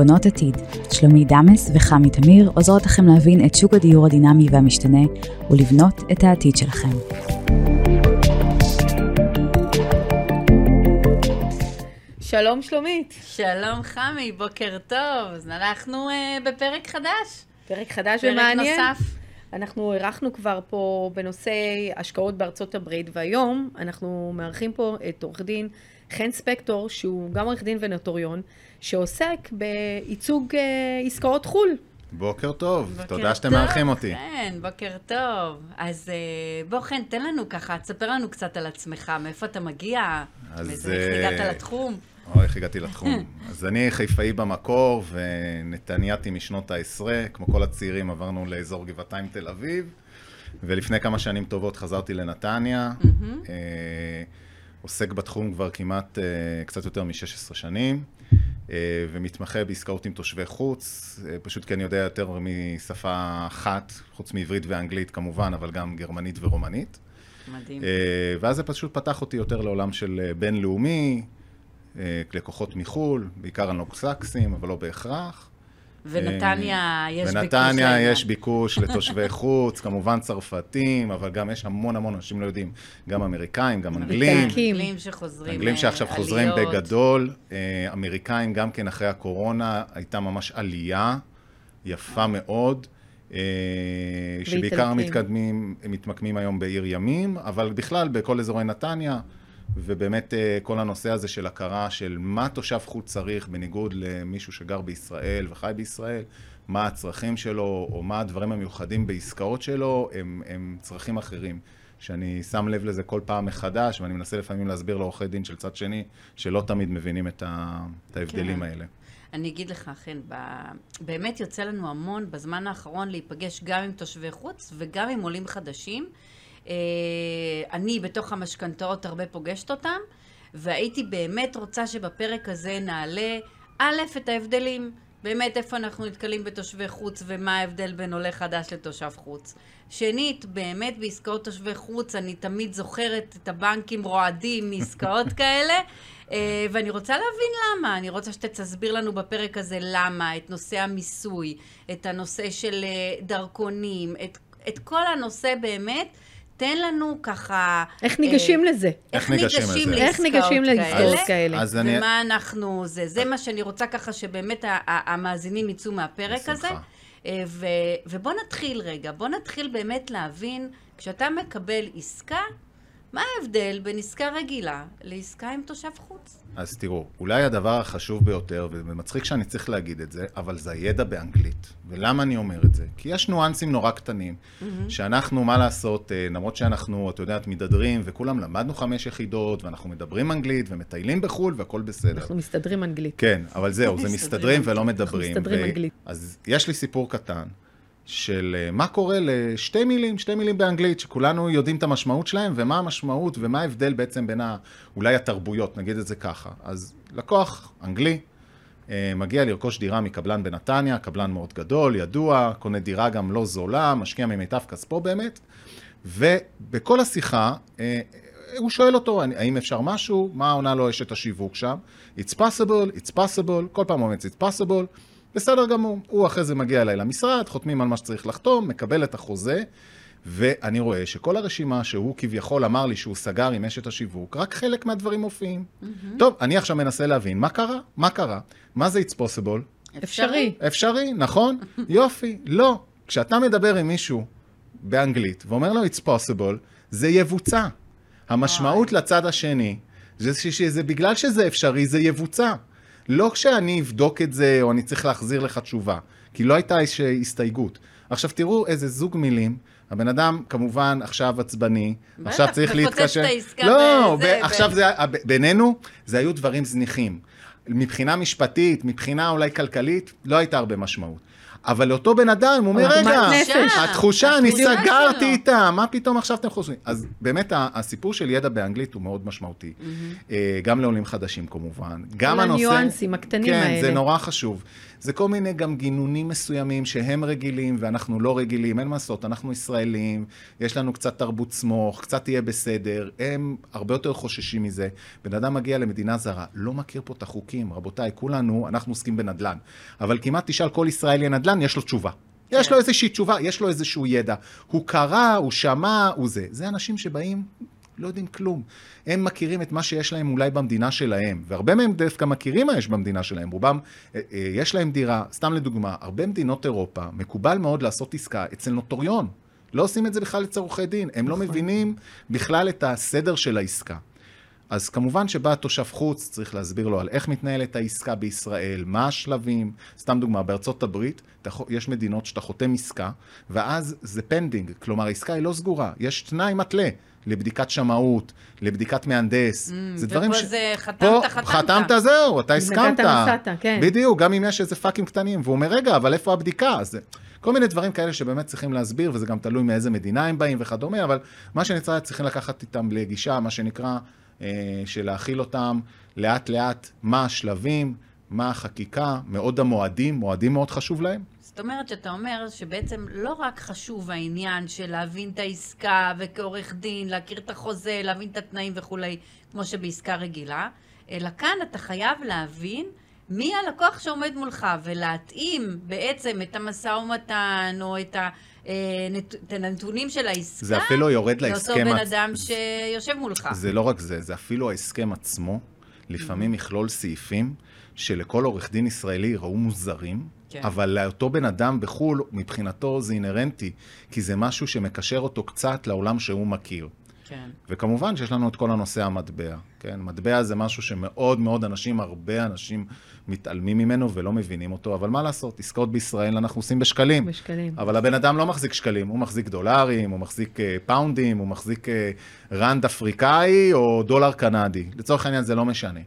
בונות עתיד. שלומי דמס וחמי תמיר עוזרות לכם להבין את שוק הדיור הדינמי והמשתנה ולבנות את העתיד שלכם. שלום שלומית. שלום חמי, בוקר טוב. אז אנחנו uh, בפרק חדש. פרק חדש פרק ומעניין. נוסף. אנחנו אירחנו כבר פה בנושא השקעות בארצות הברית, והיום אנחנו מארחים פה את עורך דין חן ספקטור, שהוא גם עורך דין ונוטוריון, שעוסק בייצוג אה, עסקאות חו"ל. בוקר טוב, בוקר תודה שאתם מארחים אותי. כן, בוקר טוב. אז uh, בוא חן, תן לנו ככה, תספר לנו קצת על עצמך, מאיפה אתה מגיע, אז, איך אה, הגעת לתחום. או, איך הגעתי לתחום. אז אני חיפאי במקור ונתניאתי משנות העשרה, כמו כל הצעירים עברנו לאזור גבעתיים תל אביב, ולפני כמה שנים טובות חזרתי לנתניה. אה, עוסק בתחום כבר כמעט אה, קצת יותר מ-16 שנים, אה, ומתמחה בעסקאות עם תושבי חוץ, אה, פשוט כי אני יודע יותר משפה אחת, חוץ מעברית ואנגלית כמובן, אבל גם גרמנית ורומנית. מדהים. אה, ואז זה פשוט פתח אותי יותר לעולם של אה, בינלאומי, אה, לקוחות מחו"ל, בעיקר אנלוקסקסים, אבל לא בהכרח. ונתניה, יש ביקוש לעניין. יש ביקוש לתושבי חוץ, כמובן צרפתים, אבל גם יש המון המון אנשים לא יודעים, גם אמריקאים, גם אנגלים. אנגלים שחוזרים, אנגלים אה, שעכשיו חוזרים עליות. בגדול, אה, אמריקאים גם כן אחרי הקורונה, הייתה ממש עלייה יפה מאוד, אה, שבעיקר. מתקדמים, מתמקמים היום בעיר ימים, אבל בכלל בכל אזורי נתניה, ובאמת אה, כל הנושא הזה של הכרה של מה תושב חוץ צריך, בניגוד למישהו שגר בישראל וחי בישראל, מה הצרכים שלו, או מה הדברים המיוחדים בעסקאות שלו, הם, הם צרכים אחרים. שאני שם לב לזה כל פעם מחדש, ואני מנסה לפעמים להסביר לעורכי דין של צד שני, שלא תמיד מבינים את, ה, את ההבדלים כן. האלה. אני אגיד לך, חן, ב... באמת יוצא לנו המון בזמן האחרון להיפגש גם עם תושבי חוץ וגם עם עולים חדשים. אה, אני בתוך המשכנתאות הרבה פוגשת אותם, והייתי באמת רוצה שבפרק הזה נעלה, א', את ההבדלים, באמת איפה אנחנו נתקלים בתושבי חוץ ומה ההבדל בין עולה חדש לתושב חוץ. שנית, באמת בעסקאות תושבי חוץ אני תמיד זוכרת את הבנקים רועדים מעסקאות כאלה, אה, ואני רוצה להבין למה. אני רוצה שתסביר לנו בפרק הזה למה, את נושא המיסוי, את הנושא של אה, דרכונים, את, את כל הנושא באמת. תן לנו ככה... איך ניגשים אה, לזה? איך ניגשים לזה? איך ניגשים לעסקאות כאלה? אז אני... ומה אנחנו... זה, זה מה שאני רוצה ככה שבאמת המאזינים יצאו מהפרק הזה. בשמחה. אה, ו, ובוא נתחיל רגע, בוא נתחיל באמת להבין, כשאתה מקבל עסקה, מה ההבדל בין עסקה רגילה לעסקה עם תושב חוץ? אז תראו, אולי הדבר החשוב ביותר, ומצחיק שאני צריך להגיד את זה, אבל זה הידע באנגלית. ולמה אני אומר את זה? כי יש ניואנסים נורא קטנים, שאנחנו, מה לעשות, אה, למרות שאנחנו, את יודעת, מתהדרים, וכולם למדנו חמש יחידות, ואנחנו מדברים אנגלית, ומטיילים בחו"ל, והכל בסדר. אנחנו מסתדרים אנגלית. כן, אבל זהו, זה מסתדרים מסתדרים ולא מדברים. מסתדרים ו- אנגלית. אז יש לי סיפור קטן של אה, מה קורה לשתי מילים, שתי מילים באנגלית, שכולנו יודעים את המשמעות שלהם, ומה המשמעות ומה ההבדל בעצם בין ה, אולי התרבויות, נגיד את זה ככה. אז לקוח אנגלי אה, מגיע לרכוש דירה מקבלן בנתניה, קבלן מאוד גדול, ידוע, קונה דירה גם לא זולה, משקיע ממיטב כספו באמת, ובכל השיחה, אה, הוא שואל אותו, האם אפשר משהו? מה עונה לו אשת השיווק שם? It's possible, it's possible, כל פעם אומץ it's possible, בסדר גמור. הוא אחרי זה מגיע אליי למשרד, חותמים על מה שצריך לחתום, מקבל את החוזה, ואני רואה שכל הרשימה שהוא כביכול אמר לי שהוא סגר עם אשת השיווק, רק חלק מהדברים מופיעים. טוב, אני עכשיו מנסה להבין, מה קרה? מה קרה? מה זה it's possible? אפשרי. אפשרי, נכון? יופי. לא. כשאתה מדבר עם מישהו באנגלית ואומר לו it's possible, זה יבוצע. המשמעות לצד השני, זה שזה בגלל שזה אפשרי, זה יבוצע. לא כשאני אבדוק את זה או אני צריך להחזיר לך תשובה, כי לא הייתה איזושהי הסתייגות. עכשיו תראו איזה זוג מילים, הבן אדם כמובן עכשיו עצבני, עכשיו צריך להתקשר. לא, בזה, ב- עכשיו זה, בינינו, זה היו דברים זניחים. מבחינה משפטית, מבחינה אולי כלכלית, לא הייתה הרבה משמעות. אבל לאותו בן אדם, הוא אומר, רגע. התחושה, אני סגרתי שלו." איתה, מה פתאום עכשיו אתם חושבים? אז באמת הסיפור של ידע באנגלית הוא מאוד משמעותי. אה, גם לעולים חדשים כמובן. גם כל הנושא... הניואנסים הקטנים כן, האלה. זה נורא חשוב. זה כל מיני גם גינונים מסוימים שהם רגילים ואנחנו לא רגילים, אין מה לעשות, אנחנו ישראלים, יש לנו קצת תרבות סמוך, קצת יהיה בסדר, הם הרבה יותר חוששים מזה. בן אדם מגיע למדינה זרה, לא מכיר פה את החוקים, רבותיי, כולנו, אנחנו עוסקים בנדל"ן. אבל כמעט תשאל כל ישראלי נדל"ן, יש לו תשובה. יש לו איזושהי תשובה, יש לו איזשהו ידע. הוא קרא, הוא שמע, הוא זה. זה אנשים שבאים, לא יודעים כלום. הם מכירים את מה שיש להם אולי במדינה שלהם, והרבה מהם דווקא מכירים מה יש במדינה שלהם. רובם, אה, אה, יש להם דירה, סתם לדוגמה, הרבה מדינות אירופה, מקובל מאוד לעשות עסקה אצל נוטוריון. לא עושים את זה בכלל אצל עורכי דין. הם לא מבינים בכלל את הסדר של העסקה. אז כמובן שבא תושב חוץ, צריך להסביר לו על איך מתנהלת העסקה בישראל, מה השלבים. סתם דוגמה, בארצות הברית יש מדינות שאתה חותם עסקה, ואז זה pending, כלומר העסקה היא לא סגורה, יש תנאי מתלה לבדיקת שמאות, לבדיקת מהנדס. זה דברים ופה זה חתמת, פה חתמת. חתמת זהו, אתה הסכמת. נסעת, כן. בדיוק, גם אם יש איזה פאקים קטנים, והוא אומר, רגע, אבל איפה הבדיקה? אז. כל מיני דברים כאלה שבאמת צריכים להסביר, וזה גם תלוי מאיזה מדינה הם באים וכדומה, אבל מה שנצטרך, צריכים לקחת איתם לגישה, מה שנקרא, של להכיל אותם לאט-לאט, מה השלבים, מה החקיקה, מאוד המועדים, מועדים מאוד חשוב להם. זאת אומרת שאתה אומר שבעצם לא רק חשוב העניין של להבין את העסקה וכעורך דין, להכיר את החוזה, להבין את התנאים וכולי, כמו שבעסקה רגילה, אלא כאן אתה חייב להבין מי הלקוח שעומד מולך ולהתאים בעצם את המשא ומתן או את, ה, אה, את הנתונים של העסקה זה אפילו יורד לאותו להסכם בן עצ- אדם שיושב מולך. זה לא רק זה, זה אפילו ההסכם עצמו, לפעמים יכלול סעיפים שלכל עורך דין ישראלי יראו מוזרים, כן. אבל לאותו בן אדם בחו"ל, מבחינתו זה אינהרנטי, כי זה משהו שמקשר אותו קצת לעולם שהוא מכיר. כן. וכמובן שיש לנו את כל הנושא המטבע, כן? מטבע זה משהו שמאוד מאוד אנשים, הרבה אנשים מתעלמים ממנו ולא מבינים אותו, אבל מה לעשות, עסקאות בישראל אנחנו עושים בשקלים. בשקלים. אבל הבן אדם לא מחזיק שקלים, הוא מחזיק דולרים, הוא מחזיק אה, פאונדים, הוא מחזיק אה, רנד אפריקאי או דולר קנדי. לצורך העניין זה לא משנה.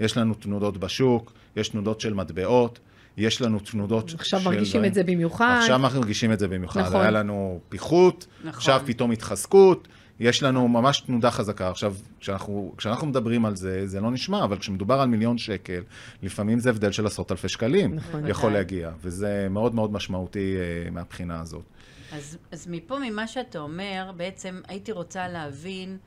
יש לנו תנודות בשוק, יש תנודות של מטבעות, יש לנו תנודות של... עכשיו מרגישים את זה במיוחד. עכשיו אנחנו מרגישים את זה במיוחד. נכון. היה לנו פיחות, נכון. עכשיו פתאום התחזקות, יש לנו ממש תנודה חזקה. עכשיו, כשאנחנו, כשאנחנו מדברים על זה, זה לא נשמע, אבל כשמדובר על מיליון שקל, לפעמים זה הבדל של עשרות אלפי שקלים. נכון. יכול. להגיע, וזה מאוד מאוד משמעותי אה, מהבחינה הזאת. אז, אז מפה, ממה שאתה אומר, בעצם הייתי רוצה להבין,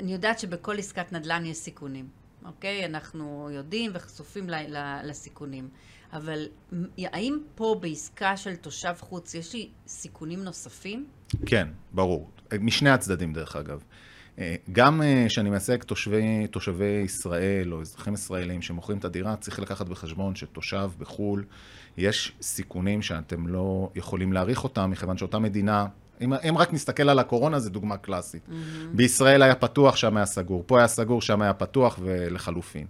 אני יודעת שבכל עסקת נדל"ן יש סיכונים, אוקיי? אנחנו יודעים וחשופים ל, ל, לסיכונים. אבל האם פה בעסקה של תושב חוץ יש לי סיכונים נוספים? כן, ברור. משני הצדדים, דרך אגב. אה, גם אה, כשאני מייצג תושבי, תושבי ישראל או אזרחים ישראלים שמוכרים את הדירה, צריך לקחת בחשבון שתושב בחו"ל, יש סיכונים שאתם לא יכולים להעריך אותם, מכיוון שאותה מדינה, אם, אם רק נסתכל על הקורונה, זו דוגמה קלאסית. Mm-hmm. בישראל היה פתוח, שם היה סגור. פה היה סגור, שם היה פתוח, ולחלופין.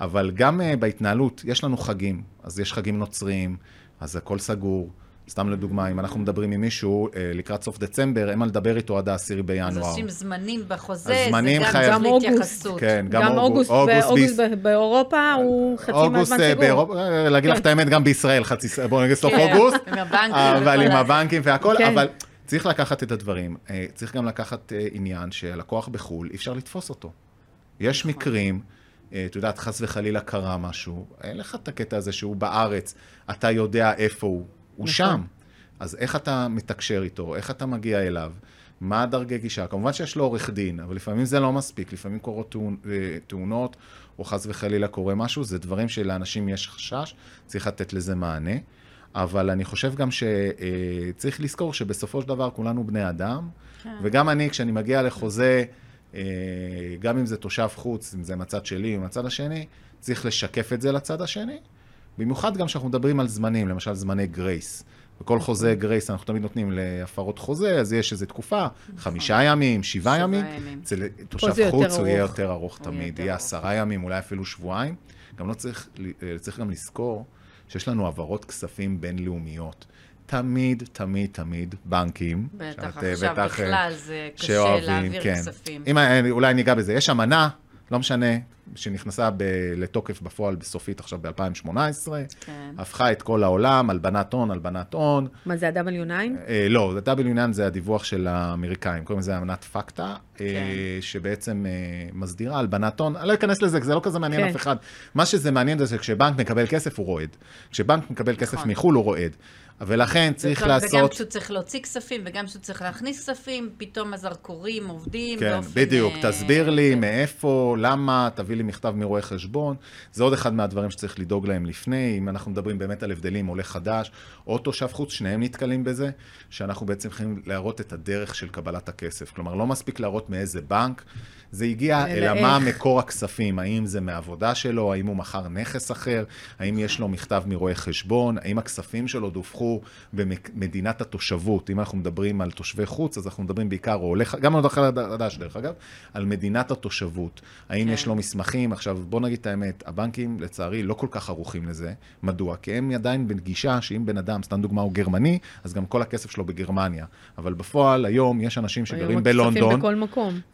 אבל גם uh, בהתנהלות, יש לנו חגים. אז יש חגים נוצריים, אז הכל סגור. סתם לדוגמה, אם אנחנו מדברים עם מישהו אה, לקראת סוף דצמבר, אין מה לדבר איתו עד ה-10 אז בינואר. עושים זמנים בחוזה, זה גם חייב- גם אוגוסט. כן, גם, גם אוגוסט, אוגוסט ואוגוסט ביס- ב- באירופה הוא חצי אוגוסט מהזמן אה, סגור. באירופה, אה, להגיד לך כן. את האמת, גם בישראל חצי, ס- בוא נגיד סוף כן, אוגוסט, עם הבנקים אבל עם. הבנקים והכל, כן. אבל צריך לקחת את הדברים. אה, צריך גם לקחת אה, עניין שהלקוח בחו"ל, אי אפשר לתפוס אותו. יש נכון. מקרים, אה, את יודעת, חס וחלילה קרה משהו, אין לך את הקטע הזה שהוא בארץ, אתה יודע איפה הוא, הוא נכון. שם. אז איך אתה מתקשר איתו, איך אתה מגיע אליו, מה הדרגי גישה? כמובן שיש לו עורך דין, אבל לפעמים זה לא מספיק, לפעמים קורות תאונ- תאונות, או חס וחלילה קורה משהו, זה דברים שלאנשים יש חשש, צריך לתת לזה מענה. אבל אני חושב גם שצריך לזכור שבסופו של דבר כולנו בני אדם, כן. וגם אני, כשאני מגיע לחוזה, אה, גם אם זה תושב חוץ, אם זה מהצד שלי או מהצד השני, צריך לשקף את זה לצד השני. במיוחד גם כשאנחנו מדברים על זמנים, למשל זמני גרייס. בכל חוזה גרייס אנחנו תמיד נותנים להפרות חוזה, אז יש איזו תקופה, חמישה ימים, שבעה ימים. אצל תושב חוץ הוא יהיה. יותר ארוך תמיד, יהיה. עשרה ימים, אולי אפילו שבועיים. גם לא צריך, ל- צריך גם לזכור שיש לנו העברות כספים בינלאומיות. תמיד, תמיד, תמיד בנקים. בטח, שאת, עכשיו בטח, בכלל זה קשה שאוהבים, להעביר כן. כספים. אם, אולי ניגע בזה. יש אמנה, לא משנה, שנכנסה ב, לתוקף בפועל בסופית עכשיו ב-2018, כן. הפכה את כל העולם, הלבנת הון, הלבנת הון. מה זה ה-W9? אה, לא, W9 זה הדיווח של האמריקאים, קוראים לזה אמנת פקטה, כן. אה, שבעצם אה, מסדירה הלבנת הון. אני לא אכנס לזה, כי זה לא כזה מעניין כן. אף אחד. מה שזה מעניין זה שכשבנק מקבל כסף הוא רועד. כשבנק מקבל כסף נכון. מחו"ל הוא רועד. ולכן צריך וגם- וגם לעשות... כשהוא צריך להוציא כספים, וגם כשהוא צריך להכניס כספים, פתאום הזרקורים עובדים כן, באופן... בדיוק. אה, תסביר לי זה. מאיפה, למה, תביא לי מכתב מרואה חשבון. זה עוד אחד מהדברים שצריך לדאוג להם לפני. אם אנחנו מדברים באמת על הבדלים, עולה חדש או תושב חוץ, שניהם נתקלים בזה, שאנחנו בעצם צריכים להראות את הדרך של קבלת הכסף. כלומר, לא מספיק להראות מאיזה בנק. זה הגיע, אלא אלא מה. מקור הכספים, האם זה מעבודה שלו, האם הוא מכר נכס אחר, האם יש לו מכתב מרואה חשבון, האם הכספים שלו דווחו במדינת התושבות. אם אנחנו מדברים על תושבי חוץ, אז אנחנו מדברים בעיקר, או עולה, גם עוד אחר חדש דרך אגב, על מדינת התושבות. האם כן. יש לו מסמכים? עכשיו, בוא נגיד את האמת, הבנקים לצערי לא כל כך ערוכים לזה. מדוע? כי הם עדיין בגישה שאם בן אדם, סתם דוגמה, הוא גרמני, אז גם כל הכסף שלו בגרמניה. אבל בפועל, היום יש אנשים שגרים בלונדון.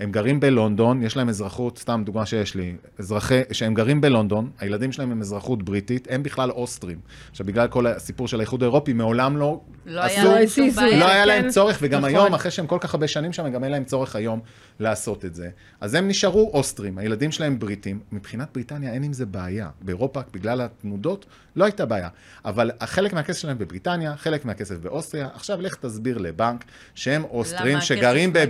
הם גרים בלונדון, יש להם אזרחות, סתם דוגמה שיש לי, אזרחי, שהם גרים בלונדון, הילדים שלהם הם אזרחות בריטית, הם בכלל אוסטרים. עכשיו, בגלל כל הסיפור של האיחוד האירופי, מעולם לא לא היה עשו, לא שום הזיזו. בעיה. לא היה כן. להם צורך, וגם נכון. היום, אחרי שהם כל כך הרבה שנים שם, גם אין להם צורך היום לעשות את זה. אז הם נשארו אוסטרים, הילדים שלהם בריטים. מבחינת בריטניה אין עם זה בעיה. באירופה, בגלל התנודות, לא הייתה בעיה. אבל חלק מהכסף שלהם בבריטניה, חלק מהכסף באוסטריה. עכשיו לך תסביר לבנק שהם אוסטרים, שגרים מגיע?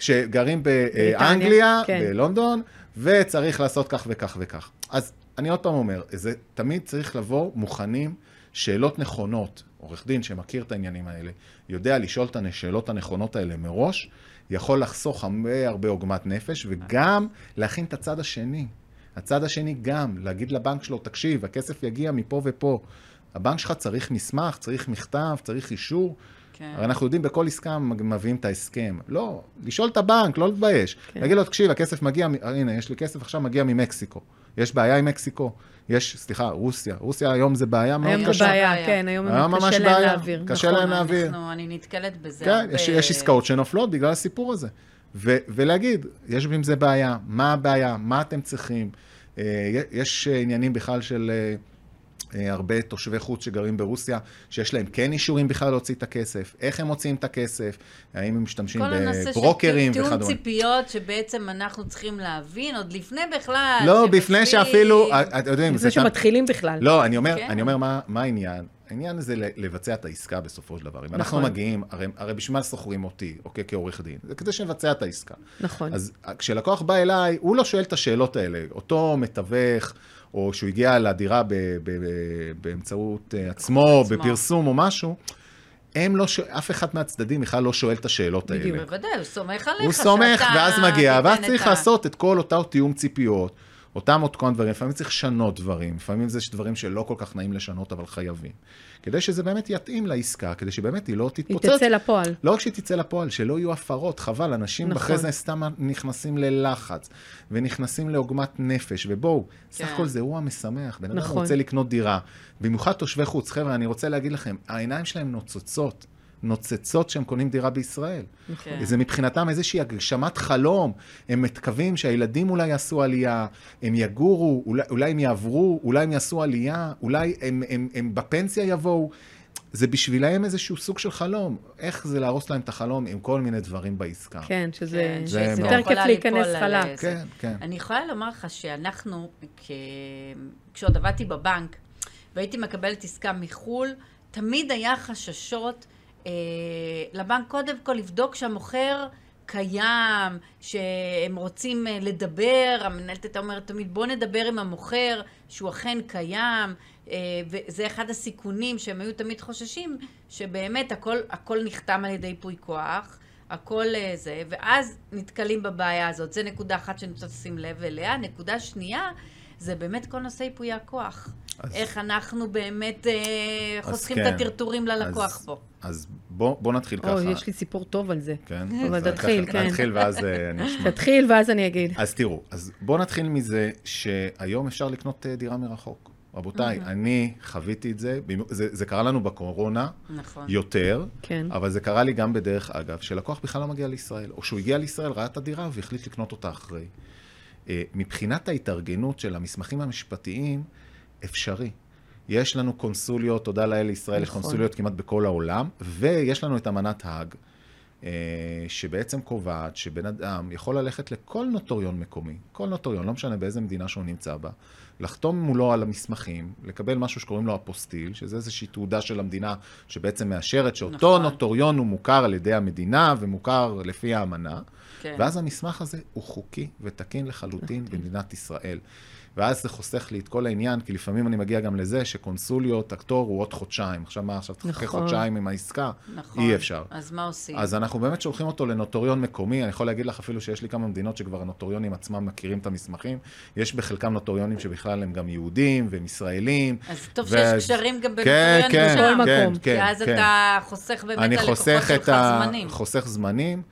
שגרים באנגליה, כן. בלונדון, וצריך לעשות כך וכך וכך. אז אני עוד פעם אומר, זה תמיד צריך לבוא מוכנים, שאלות נכונות. עורך דין שמכיר את העניינים האלה, יודע לשאול את השאלות הנכונות האלה מראש, יכול לחסוך הרבה הרבה עוגמת נפש, וגם להכין את הצד השני. הצד השני גם, להגיד לבנק שלו, תקשיב, הכסף יגיע מפה ופה. הבנק שלך צריך מסמך, צריך מכתב, צריך אישור. כן. הרי אנחנו יודעים, בכל עסקה מביאים את ההסכם. לא, לשאול את הבנק, לא להתבייש. כן. להגיד לו, תקשיב, הכסף מגיע, מ- הנה, יש לי כסף עכשיו מגיע ממקסיקו. יש בעיה עם מקסיקו? יש, סליחה, רוסיה. רוסיה היום זה בעיה מאוד היום קשה. זה בעיה. כן, היום היום קשה להם בעיה. להעביר. קשה נכון. להם להעביר. אנחנו, אני נתקלת בזה כן, הרבה. יש, יש עסקאות שנופלות בגלל הסיפור הזה. ו, ולהגיד, יש עם זה בעיה, מה הבעיה, מה אתם צריכים. אה, יש אה, עניינים בכלל של אה, אה, הרבה תושבי חוץ שגרים ברוסיה, שיש להם כן אישורים בכלל להוציא את הכסף, איך הם מוציאים את הכסף, האם הם משתמשים כל הנושא של בברוקרים תיאום וכדומה. ציפיות שבעצם אנחנו צריכים להבין, עוד לפני בכלל. לא. בפני שאפילו, אה, אתם יודעים, לפני זה... שמתחילים בכלל. לא, אני אומר, כן. אני אומר מה, מה העניין. העניין זה לבצע את העסקה בסופו של דבר. אם אנחנו נכון. מגיעים, הרי, הרי בשביל מה שוכרים אותי, אוקיי, כעורך דין? זה כדי שנבצע את העסקה. נכון. אז כשלקוח בא אליי, הוא לא שואל את השאלות האלה. אותו מתווך, או שהוא הגיע לדירה ב, ב, ב, באמצעות אה, עצמו, עצמו. בפרסום או משהו, הם לא שואל, אף אחד מהצדדים בכלל לא שואל את השאלות האלה. בדיוק. בוודאי, הוא סומך עליך. הוא סומך, ואז מגיע, ואז צריך ה- לעשות את כל אותו תיאום ציפיות, אותם עוד כל דברים, לפעמים צריך לשנות דברים, לפעמים זה דברים שלא כל כך נעים לשנות, אבל חייבים. כדי שזה באמת יתאים לעסקה, כדי שבאמת היא לא היא תתפוצץ. תצא לפועל. לא רק שהיא תצא לפועל, שלא יהיו הפרות, חבל, אנשים נכון. אחרי זה סתם נכנסים ללחץ, ונכנסים לעוגמת נפש, ובואו, סך כן. הכל זה אירוע משמח, בן אדם נכון. רוצה לקנות דירה, במיוחד תושבי חוץ, חבר'ה, אני רוצה להגיד לכם, העיניים שלהם נוצצות, נוצצות שהם קונים דירה בישראל. כן. זה מבחינתם איזושהי הגשמת חלום, הם מקווים שהילדים אולי יעשו עלייה, הם יגורו, אולי, אולי הם יעברו, אולי הם יעשו עלייה, אולי הם, הם, הם בפנסיה יבואו. זה בשבילם איזשהו סוג של חלום. איך זה להרוס להם את החלום עם כל מיני דברים בעסקה. כן, שזה כן, זה שזה. יותר כיף להיכנס חלק. כן, כן. אני יכולה לומר לך שאנחנו, כ... כשעוד עבדתי בבנק, והייתי מקבלת עסקה מחו"ל, תמיד היה חששות לבנק קודם כל לבדוק שהמוכר קיים, שהם רוצים אה, לדבר, המנהלת הייתה אומרת תמיד בוא נדבר עם המוכר שהוא אכן קיים, אה, וזה אחד הסיכונים שהם היו תמיד חוששים, שבאמת הכל, הכל נחתם על ידי ייפוי כוח. הכל אה, זה, ואז נתקלים בבעיה הזאת. זה נקודה אחת שאני רוצה לשים לב אליה. נקודה שנייה, זה באמת כל נושא ייפויי הכוח. אז- איך אנחנו באמת אה, חוסכים כן. את הטרטורים ללקוח אז- פה. אז בוא, בוא נתחיל ככה. או, יש לי סיפור טוב על זה. כן? אבל תתחיל, ככה, כן. נתחיל ואז אה, אני אשמע. תתחיל ואז אני אגיד. אז תראו, אז בואו נתחיל מזה שהיום אפשר לקנות אה, דירה מרחוק. רבותיי, אני חוויתי את זה, זה, זה קרה לנו בקורונה נכון. יותר, כן. אבל זה קרה לי גם בדרך אגב, שלקוח בכלל לא מגיע לישראל, או שהוא הגיע לישראל, ראה את הדירה והחליט לקנות אותה אחרי. אה, מבחינת ההתארגנות של המסמכים המשפטיים, אפשרי. יש לנו קונסוליות, תודה לאל לישראל, יש נכון. קונסוליות כמעט בכל העולם, ויש לנו את אמנת האג, אה, שבעצם קובעת שבן אדם יכול ללכת לכל נוטריון מקומי, כל נוטריון, לא משנה באיזה מדינה שהוא נמצא בה, לחתום מולו על המסמכים, לקבל משהו שקוראים לו אפוסטיל, שזה איזושהי תעודה של המדינה שבעצם מאשרת שאותו נכון. נוטריון הוא מוכר על ידי המדינה ומוכר לפי האמנה, כן. ואז המסמך הזה הוא חוקי ותקין לחלוטין במדינת ישראל. ואז זה חוסך לי את כל העניין, כי לפעמים אני מגיע גם לזה שקונסוליות, הקטור הוא עוד חודשיים. עכשיו מה, עכשיו תחכה נכון. חודשיים עם העסקה? נכון. אי אפשר. אז מה עושים? אז אנחנו באמת שולחים אותו לנוטוריון מקומי, אני יכול להגיד לך אפילו שיש לי כמה מדינות שכבר הנוטוריונים עצמם מכירים את המסמכים. יש בחלקם נוטוריונים שבכלל הם גם יהודים והם ישראלים. אז טוב ואז- שיש קשרים גם כן, בנוטריון כן, בכל כן, מקום. כן, כי אז כן. אתה חוסך באמת אני חוסך שלך את ה... זמנים. חוסך זמנים.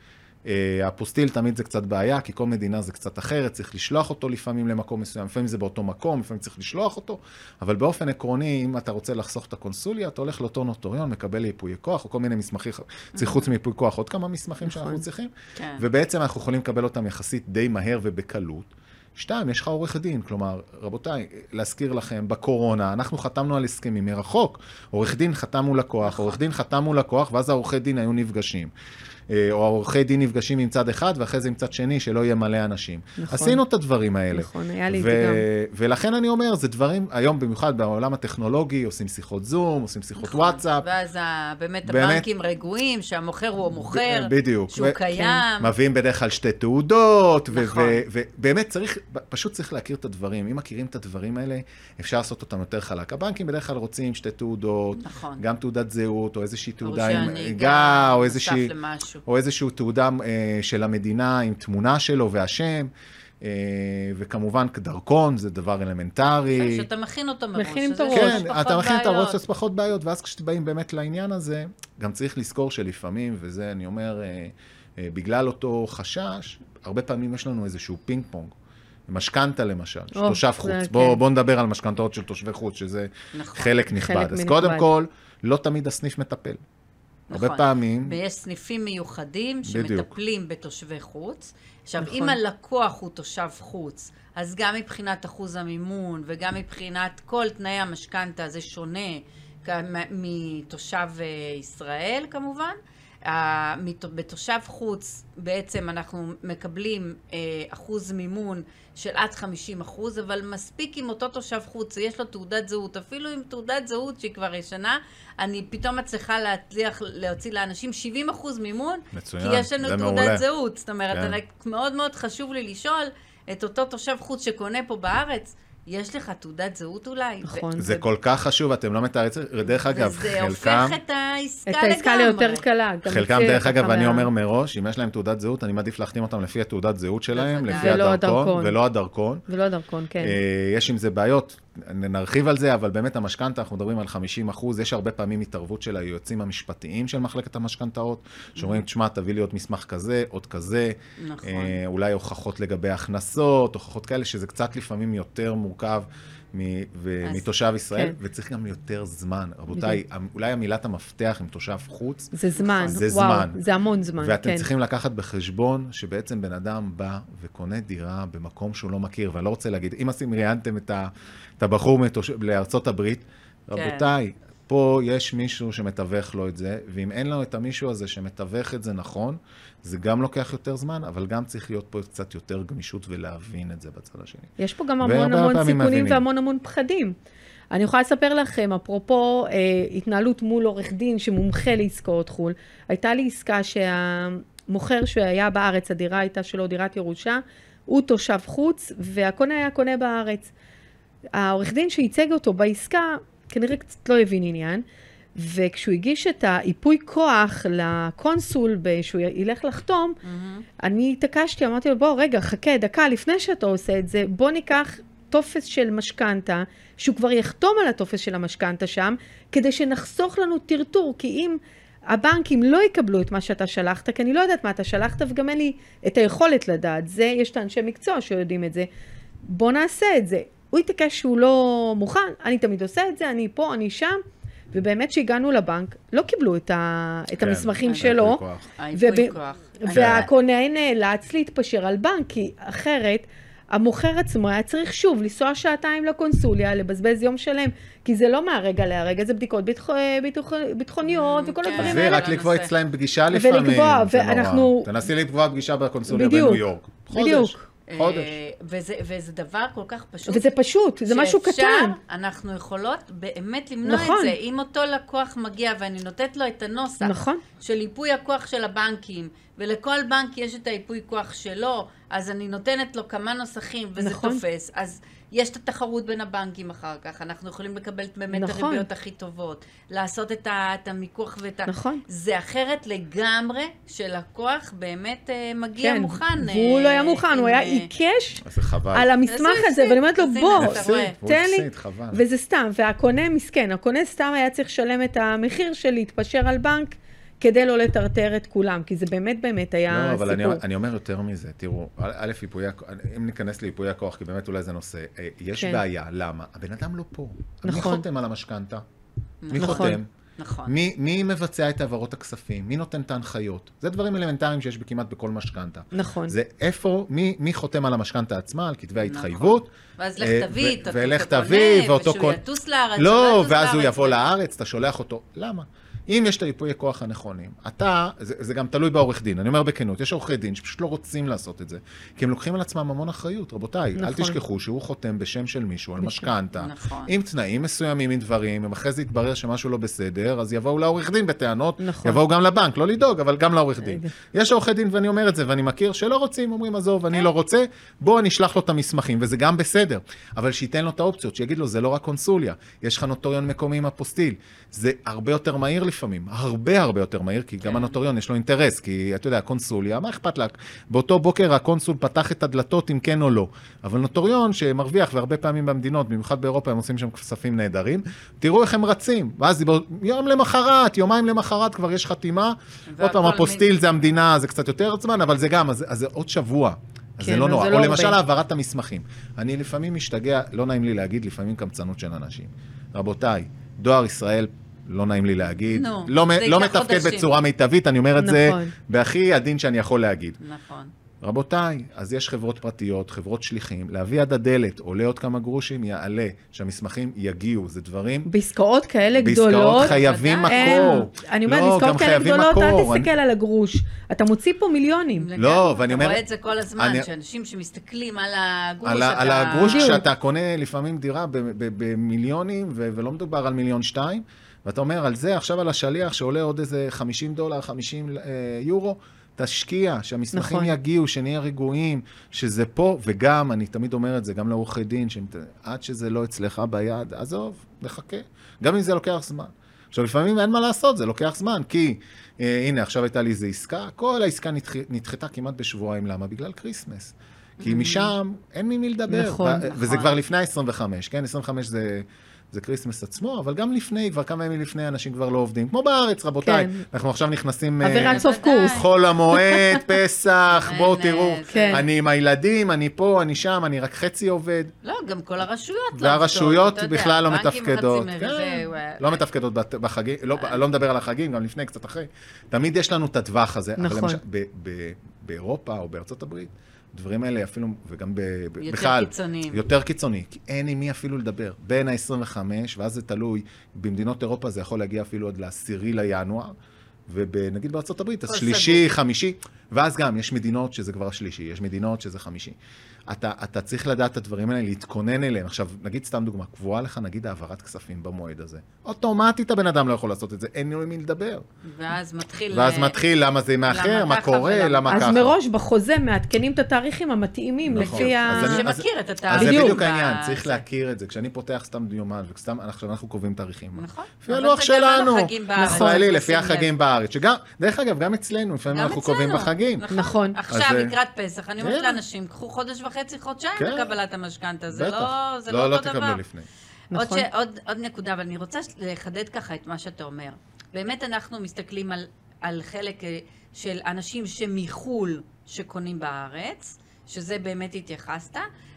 אה, אפוסטיל תמיד זה קצת בעיה, כי כל מדינה זה קצת אחרת, צריך לשלוח אותו לפעמים למקום מסוים, לפעמים זה באותו מקום, לפעמים צריך לשלוח אותו, אבל באופן עקרוני, אם אתה רוצה לחסוך את הקונסוליה, אתה הולך לאותו נוטוריון, מקבל ייפוי כוח, או כל מיני מסמכים, צריך חוץ מייפוי כוח עוד כמה מסמכים שאנחנו צריכים, כן. ובעצם אנחנו יכולים לקבל אותם יחסית די מהר ובקלות. שתיים, יש לך עורך דין, כלומר, רבותיי, להזכיר לכם, בקורונה, אנחנו חתמנו על הסכמים מרחוק. עורך דין חתם מול לקוח, עורך דין חתם מול לקוח, ואז העורכי דין היו נפגשים. אה, או העורכי דין נפגשים עם צד אחד, ואחרי זה עם צד שני, שלא יהיה מלא אנשים. נכון. עשינו את הדברים האלה. נכון, היה לי את ו- זה גם. ולכן אני אומר, זה דברים, היום במיוחד בעולם הטכנולוגי, עושים שיחות זום, עושים שיחות נכון. וואטסאפ. ואז באמת באמת. הבנקים רגועים, שהמוכר הוא המוכר, בדיוק. שהוא ו- קיים. מביאים בדרך כלל שתי תעודות, ו- נכון. ו- ובאמת צריך, פשוט צריך להכיר את הדברים. אם מכירים את הדברים האלה, אפשר לעשות אותם יותר חלק. הבנקים בדרך כלל רוצים שתי תעודות, נכון. גם תעודת זהות, או איזושהי תעודה עם גה, או איזושהי... למשהו. או איזושהי תעודה אה, של המדינה עם תמונה שלו והשם, אה, וכמובן דרכון, זה דבר אלמנטרי. שאתה מכין אותו מראש. אז את הראש. פחות כן, אתה מכין את. הראש, אז פחות בעיות, ואז כשבאים באמת לעניין הזה, גם צריך לזכור שלפעמים, וזה אני אומר, אה, אה, בגלל אותו חשש, הרבה פעמים יש לנו איזשהו פינג פונג. משכנתה למשל, של תושב חוץ. כן. בואו בוא נדבר על משכנתאות של תושבי חוץ, שזה נכון. חלק נכבד. חלק אז. קודם כל, לא תמיד הסניף מטפל. הרבה נכון. פעמים, ויש סניפים מיוחדים בדיוק. שמטפלים בתושבי חוץ. עכשיו, נכון. אם הלקוח הוא תושב חוץ, אז גם מבחינת אחוז המימון וגם מבחינת כל תנאי המשכנתה זה שונה מתושב אה, ישראל כמובן. בתושב חוץ בעצם אנחנו מקבלים אה, אחוז מימון של עד 50 אחוז, אבל מספיק עם אותו תושב חוץ, יש לו תעודת זהות, אפילו עם תעודת זהות שהיא כבר ישנה, אני פתאום מצליחה להצליח להוציא לאנשים 70 אחוז מימון, מצוין, כי יש לנו תעודת מעולה. זהות. זאת אומרת, כן. אני- מאוד מאוד חשוב לי לשאול את אותו תושב חוץ שקונה פה בארץ, יש לך תעודת זהות אולי? נכון. זה כל כך חשוב, אתם לא מתארים את זה. דרך אגב, וזה חלקם... הופך את העסקה את לגמרי. העסקה ליותר קלה. חלקם, דרך אגב, אני אומר מראש, אם יש להם תעודת זהות, אני מעדיף להחתים אותם לפי התעודת זהות שלהם. לפי ולא הדרכון, הדרכון. ולא הדרכון. ולא הדרכון, כן. אה, יש עם זה בעיות, נרחיב על זה, אבל באמת המשכנתה, אנחנו מדברים על 50 אחוז, יש הרבה פעמים התערבות של היועצים המשפטיים של מחלקת המשכנתאות, שאומרים, תשמע, תביא לי עוד מסמך כזה, עוד כזה, נכון. אה, אולי הוכחות לגבי הכנסות, הוכחות כאלה, שזה קצת לפעמים יותר מורכב. מתושב ישראל, כן. וצריך גם יותר זמן. רבותיי, אולי המילת המפתח עם תושב חוץ, זה זמן. זה וואו, זמן. זה המון זמן, ואתם כן. צריכים לקחת בחשבון שבעצם בן אדם בא וקונה דירה במקום שהוא לא מכיר, ואני לא רוצה להגיד, אם אתם ראיינתם את הבחור מתוש... לארצות הברית, כן. רבותיי, פה יש מישהו שמתווך לו את זה, ואם אין לו את המישהו הזה שמתווך את זה נכון, זה גם לוקח יותר זמן, אבל גם צריך להיות פה קצת יותר גמישות ולהבין את זה בצד השני. יש פה גם המון המון סיכונים מבינים. והמון המון פחדים. אני יכולה לספר לכם, אפרופו אה, התנהלות מול עורך דין שמומחה לעסקאות חו"ל, הייתה לי עסקה שהמוכר שהיה בארץ, הדירה הייתה שלו דירת ירושה, הוא תושב חוץ, והקונה היה קונה בארץ. העורך דין שייצג אותו בעסקה, כנראה קצת לא הבין עניין, וכשהוא הגיש את האיפוי כוח לקונסול, שהוא ילך לחתום, מהמם. אני התעקשתי, אמרתי לו, בוא, רגע, חכה, דקה, לפני שאתה עושה את זה, בוא ניקח טופס של משכנתה, שהוא כבר יחתום על הטופס של המשכנתה שם, כדי שנחסוך לנו טרטור, כי אם הבנקים לא יקבלו את מה שאתה שלחת, כי אני לא יודעת מה אתה שלחת, וגם אין לי את היכולת לדעת, זה, יש את האנשי מקצוע שיודעים את זה, בוא נעשה את זה. הוא התעקש שהוא לא מוכן, אני תמיד עושה את זה, אני פה, אני שם, ובאמת שהגענו לבנק, לא קיבלו את, ה, את כן, המסמכים ייפוי שלו. היפוי וב-. והקונה נאלץ להתפשר על בנק, כי אחרת המוכר עצמו היה צריך שוב לנסוע שעתיים לקונסוליה, לבזבז יום שלם, כי זה לא מהרגע להרגע, זה בדיקות ביטח, ביטח, ביטחוניות וכל כן. הדברים האלה. רק לקבוע אצלהם פגישה לפעמים. ולקבוע. ואנחנו- תנסי לקבוע פגישה בקונסוליה בדיוק, בניו יורק. בדיוק. חודש. אה, וזה, וזה דבר כל כך פשוט. וזה פשוט, זה משהו שאפשר, קטן. אנחנו יכולות באמת למנוע נכון. את זה. אם אותו לקוח מגיע ואני נותנת לו את הנוסח נכון. של ייפוי הכוח של הבנקים, ולכל בנק יש את הייפוי כוח שלו, אז אני נותנת לו כמה נוסחים וזה נכון. תופס. אז יש את התחרות בין הבנקים אחר כך, אנחנו יכולים לקבל באמת את נכון. הריביות הכי טובות, לעשות את, ה, את המיקוח ואת ה... נכון. זה אחרת לגמרי שלקוח באמת אה, מגיע כן, מוכן. והוא אה, לא היה מוכן, עם, הוא היה אה, עיקש. על המסמך הזה? ואני אומרת לו, בוא, תן לי. וזה סתם, והקונה מסכן, הקונה סתם היה צריך לשלם את המחיר של להתפשר על בנק כדי לא לטרטר את כולם, כי זה באמת באמת היה לא, אבל אני, סיפור. אני אומר יותר מזה, תראו, א', ייפויי הכוח, אם ניכנס לייפויי הכוח, כי באמת אולי זה נושא, אה, יש כן. בעיה, למה? הבן אדם לא פה. מי נכון. חותם על המשכנתה? מי נכון. חותם? נכון. מי, מי מבצע את העברות הכספים? מי נותן את ההנחיות? זה דברים אלמנטריים שיש כמעט בכל משכנתה. נכון. זה איפה, מי, מי חותם על המשכנתה עצמה, על כתבי ההתחייבות. ואז לך אה, תביא ו- ולך תביא, ואותו ושהוא קונה. יטוס לארץ, לא, ואז הוא יבוא לארץ, אתה שולח אותו. למה? אם יש את היפויי כוח הנכונים, אתה, זה, זה גם תלוי בעורך דין, אני אומר בכנות, יש עורכי דין שפשוט לא רוצים לעשות את זה, כי הם לוקחים על עצמם המון אחריות, רבותיי, אל נכון. תשכחו שהוא חותם בשם של מישהו על. משכנתה, נכון. עם תנאים מסוימים, עם דברים, אם אחרי זה יתברר שמשהו לא בסדר, אז יבואו לעורך דין בטענות, נכון. יבואו גם לבנק, לא לדאוג, אבל גם לעורך דין. יש עורכי דין, ואני אומר את זה, ואני מכיר, שלא רוצים, אומרים, עזוב, אני לא רוצה, בוא אני אשלח לו את המסמכים, וזה גם בסדר. אבל שייתן לו את האופציות, שיגיד לו, זה לא רק קונסוליה, יש לך נוטוריון מקומי עם אפוסטיל. זה הרבה יותר מהיר לפעמים, הרבה הרבה יותר מהיר, כי גם הנוטוריון יש לו אינטרס, כי אתה יודע, קונסוליה, מה אכפת לה? באותו בוקר הקונסול פתח את הדלתות אם כן או לא. אבל נוטוריון שמרוויח, והרבה פעמים במדינות, במיוחד באירופה, הם עושים שם כספים נהדרים, תראו איך הם רצים. ואז יום למחרת, יומיים למחרת כבר יש חתימה. עוד פעם, אפוסטיל מ- זה המדינה, זה קצת יותר זמן, אבל זה גם, אז, אז זה עוד שבוע. אז כן, זה לא נורא. זה או לא למשל. העברת המסמכים. אני לפעמים משתגע, לא נעים לי להגיד, לפעמים קמצנות של אנשים. רבותיי, דואר ישראל, לא נעים לי להגיד, נו, לא, זה לא מתפקד חודשים. בצורה מיטבית, אני אומר את זה נכון. בהכי עדין שאני יכול להגיד. נכון. רבותיי, אז יש חברות פרטיות, חברות שליחים, להביא עד הדלת, עולה עוד כמה גרושים, יעלה, שהמסמכים יגיעו, זה דברים... בעסקאות כאלה בעסקאות גדולות, חייבים בוודאי. מקור. אין, אני אומרת, לא, עסקאות גם כאלה חייבים גדולות, אל מקור. תסתכל על הגרוש. אתה מוציא פה מיליונים. לא, ואני אומר- אתה רואה את זה כל הזמן, אני- שאנשים שמסתכלים על הגרוש, על, אתה... על הגרוש, בדיוק. כשאתה קונה לפעמים דירה ב- ב- במיליונים, ו- ולא מדובר על מיליון שתיים, ואתה אומר, על זה, עכשיו על השליח שעולה עוד איזה 50 דולר, 50 אה, יורו, תשקיע, שהמסמכים נכון. יגיעו, שנהיה רגועים, שזה פה, וגם, אני תמיד אומר את זה, גם לעורכי דין, שעד שזה לא אצלך ביד, עזוב, נחכה. גם אם זה לוקח זמן. עכשיו, לפעמים אין מה לעשות, זה לוקח זמן, כי אה, הנה, עכשיו הייתה לי איזו עסקה, כל העסקה נדח, נדחתה כמעט בשבועיים, למה? בגלל Christmas. כי משם אין ממי לדבר. נכון, ו- נכון. וזה כבר לפני ה-25, כן? 25 זה... זה Christmas עצמו, אבל גם לפני, כבר כמה ימים לפני, אנשים כבר לא עובדים. כמו בארץ, רבותיי. כן. אנחנו עכשיו נכנסים... אה, אווירת סוף בוודאי. קורס. חול המועד, פסח, בואו תראו. כן. אני עם הילדים, אני פה, אני שם, אני רק חצי עובד. לא, גם כל הרשויות לא והרשויות עובדות, יודע, בכלל לא מתפקדות. חצי כן, אה, לא מתפקדות בת- בחגים, לא לא מדבר על החגים, גם לפני, קצת אחרי. תמיד יש לנו את הטווח הזה. אבל נכון. למשל, ב- ב- באירופה או בארצות הברית, הדברים האלה אפילו, וגם ב- יותר בכלל, קיצוניים. יותר קיצוני, כי אין עם מי אפילו לדבר. בין ה-25, ואז זה תלוי, במדינות אירופה זה יכול להגיע אפילו עד לעשירי לינואר, ונגיד בארצות הברית, אז שלישי, חמישי, ואז גם, יש מדינות שזה כבר השלישי, יש מדינות שזה חמישי. אתה, אתה צריך לדעת את הדברים האלה, להתכונן אליהם. עכשיו, נגיד סתם דוגמה, קבועה לך נגיד העברת כספים במועד הזה. אוטומטית הבן אדם לא יכול לעשות את זה, אין לו עם מי לדבר. ואז מתחיל... ואז אה, מתחיל, למה זה מאחר, למה מה קורה, ולמה למה אז ככה. מראש בחוזה מעדכנים את התאריכים המתאימים נכון. לפי אז ה... אני- שמכיר את אז התאריך. זה בדיוק. העניין, ב- צריך זה. להכיר את זה. כשאני פותח סתם יומן, וסתם עכשיו אנחנו קובעים תאריכים. נכון. לפי הלוח שלנו, ישראלי, צריך לפי. החגים בארץ. שגם, דרך אגב, גם אצלנו, לפעמים אנחנו קובעים. בחגים. נכון. עכשיו, אז, אה, לקראת פסח, אני אומרת. לאנשים, קחו חודש וחצי, חודשיים כן. לקבלת המשכנתה. זה בטח. לא זה לא, לא לא אותו דבר. תקבלו לפני. עוד, נכון. ש... עוד, עוד נקודה, אבל אני רוצה לחדד ככה את מה שאתה אומר. באמת אנחנו מסתכלים על, על חלק אה, של אנשים שמחו"ל שקונים בארץ, שזה באמת התייחסת,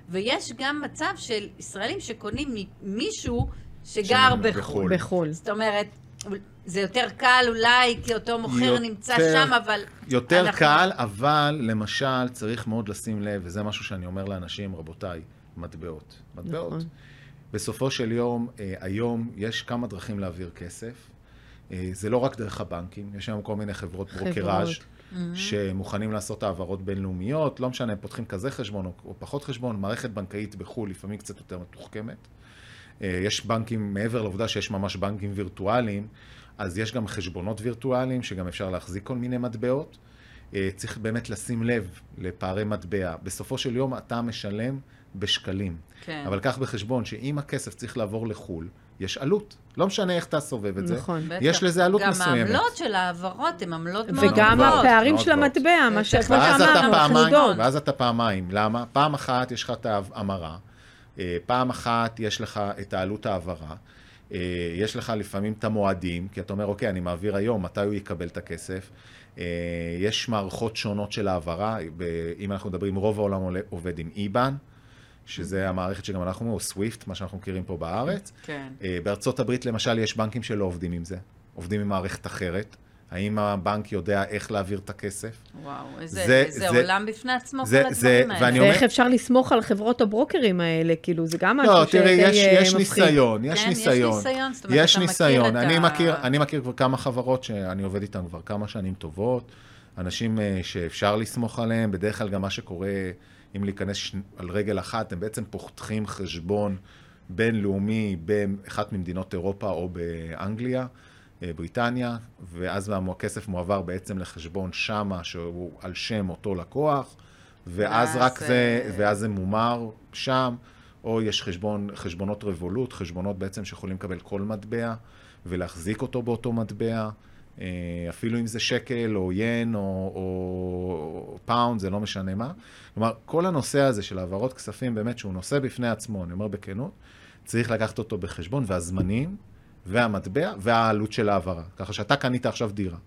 ויש גם מצב של ישראלים שקונים ממישהו שגר שם, בחו"ל. בחו"ל. בחו"ל. זאת אומרת, זה יותר קל אולי, כי אותו מוכר יותר- נמצא שם, אבל... יותר אנחנו- קל, אבל למשל צריך מאוד לשים לב, וזה משהו שאני אומר לאנשים, רבותיי, מטבעות. מטבעות. נכון. בסופו של יום, אה, היום יש כמה דרכים להעביר כסף. אה, זה לא רק דרך הבנקים, יש היום כל מיני חברות חברות. ברוקראז' שמוכנים לעשות העברות בינלאומיות, לא משנה, הם פותחים כזה חשבון או, או פחות חשבון, מערכת בנקאית בחו"ל לפעמים קצת יותר מתוחכמת. אה, יש בנקים, מעבר לעובדה שיש ממש בנקים וירטואליים, אז יש גם חשבונות וירטואליים, שגם אפשר להחזיק כל מיני מטבעות. אה, צריך באמת לשים לב לפערי מטבע. בסופו של יום אתה משלם בשקלים. כן. אבל קח בחשבון שאם הכסף צריך לעבור לחו"ל, יש עלות. לא משנה איך אתה סובב את זה. נכון. בטח. יש לזה עלות מסוימת. גם העמלות של ההעברות הן עמלות מאוד וגם מאוד הפערים מאוד של מאוד. המטבע, מה שאמרנו, התנודות. ואז אתה פעמיים. למה? פעם אחת יש לך את ההמרה, פעם אחת יש לך את העלות ההעברה, אה, יש לך לפעמים את המועדים, כי אתה אומר, אוקיי, אני מעביר היום, מתי הוא יקבל את הכסף? אה, יש מערכות שונות של העברה, אם אנחנו מדברים, רוב העולם עובד עם איבן, שזה המערכת שגם אנחנו, או סוויפט, מה שאנחנו מכירים פה בארץ. כן. אה, בארצות הברית למשל יש בנקים שלא עובדים עם זה, עובדים עם מערכת אחרת. האם הבנק יודע איך להעביר את הכסף? וואו, זה- איזה זה זה- עולם בפני עצמו, זה- כל זה- הדברים האלה. ואני אומר- ואיך אפשר לסמוך על חברות הברוקרים האלה? כאילו, זה גם משהו לא, שדי תראי, יש, אה, יש מפחיד. ניסיון, יש כן, יש ניסיון. ניסיון, זאת אומרת, יש אתה מכיר ניסיון. את אני, ה- מכיר, אני מכיר כבר כמה חברות שאני עובד איתן כבר כמה שנים טובות, אנשים אה, שאפשר לסמוך עליהם, בדרך כלל גם מה שקורה, אם להיכנס ש... על רגל אחת, הם בעצם פותחים חשבון בינלאומי באחת ממדינות אירופה או באנגליה, אה, בריטניה, ואז הכסף מועבר בעצם לחשבון שמה, שהוא על שם אותו לקוח, ואז רק זה, אה, ואז זה מומר שם, או יש חשבון, חשבונות רבולוט, חשבונות בעצם שיכולים לקבל כל מטבע ולהחזיק אותו באותו מטבע, אה, אפילו אם זה שקל או ין או, או pound, זה לא משנה מה. כלומר, כל הנושא הזה של העברות כספים, באמת שהוא נושא בפני עצמו, אני אומר בכנות, צריך לקחת אותו בחשבון, והזמנים, והמטבע, והעלות של ההעברה. ככה שאתה קנית עכשיו דירה.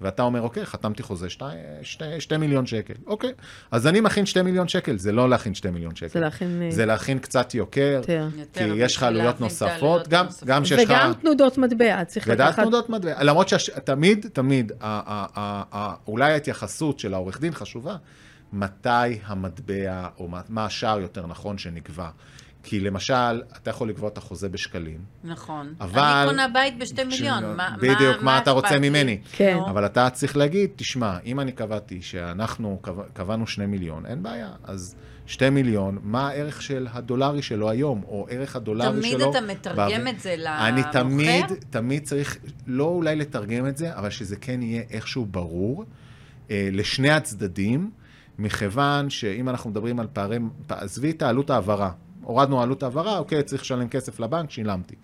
ואתה אומר, אוקיי, חתמתי חוזה שתי, שתי, שתי מיליון שקל. אוקיי, אז אני מכין שתי מיליון שקל, זה לא להכין שתי מיליון שקל. זה להכין... אה, זה להכין קצת יוקר, יותר. כי יותר, יש לך עלויות נוספות, גם, הנוספות. גם שיש לך... וגם תנודות מטבע, צריך ודעת לקחת... תנודות מטבע. למרות שתמיד, תמיד, ה- ה- ה- ה- אולי ההתייחסות של העורך דין חשובה, מתי המטבע, או מה השער יותר נכון שנקבע. כי למשל, אתה יכול לקבוע את החוזה בשקלים, נכון. אבל- אני קונה בית בשתי מיליון, מה בדיוק, מה אתה רוצה? ממני? כן. אבל אתה צריך להגיד, תשמע, אם אני קבעתי שאנחנו קבע- קבענו שני מיליון, אין בעיה. אז שתי מיליון, מה הערך של הדולרי שלו היום, או ערך הדולרי תמיד שלו? אתה מתרגם בעבר? את זה אני למוכר? תמיד, תמיד צריך, לא אולי לתרגם את זה, אבל שזה כן יהיה איכשהו ברור אה, לשני הצדדים, מכיוון שאם אנחנו מדברים על פערי, עזבי את העלות העברה, הורדנו עלות העברה, אוקיי, צריך לשלם כסף לבנק, שילמתי.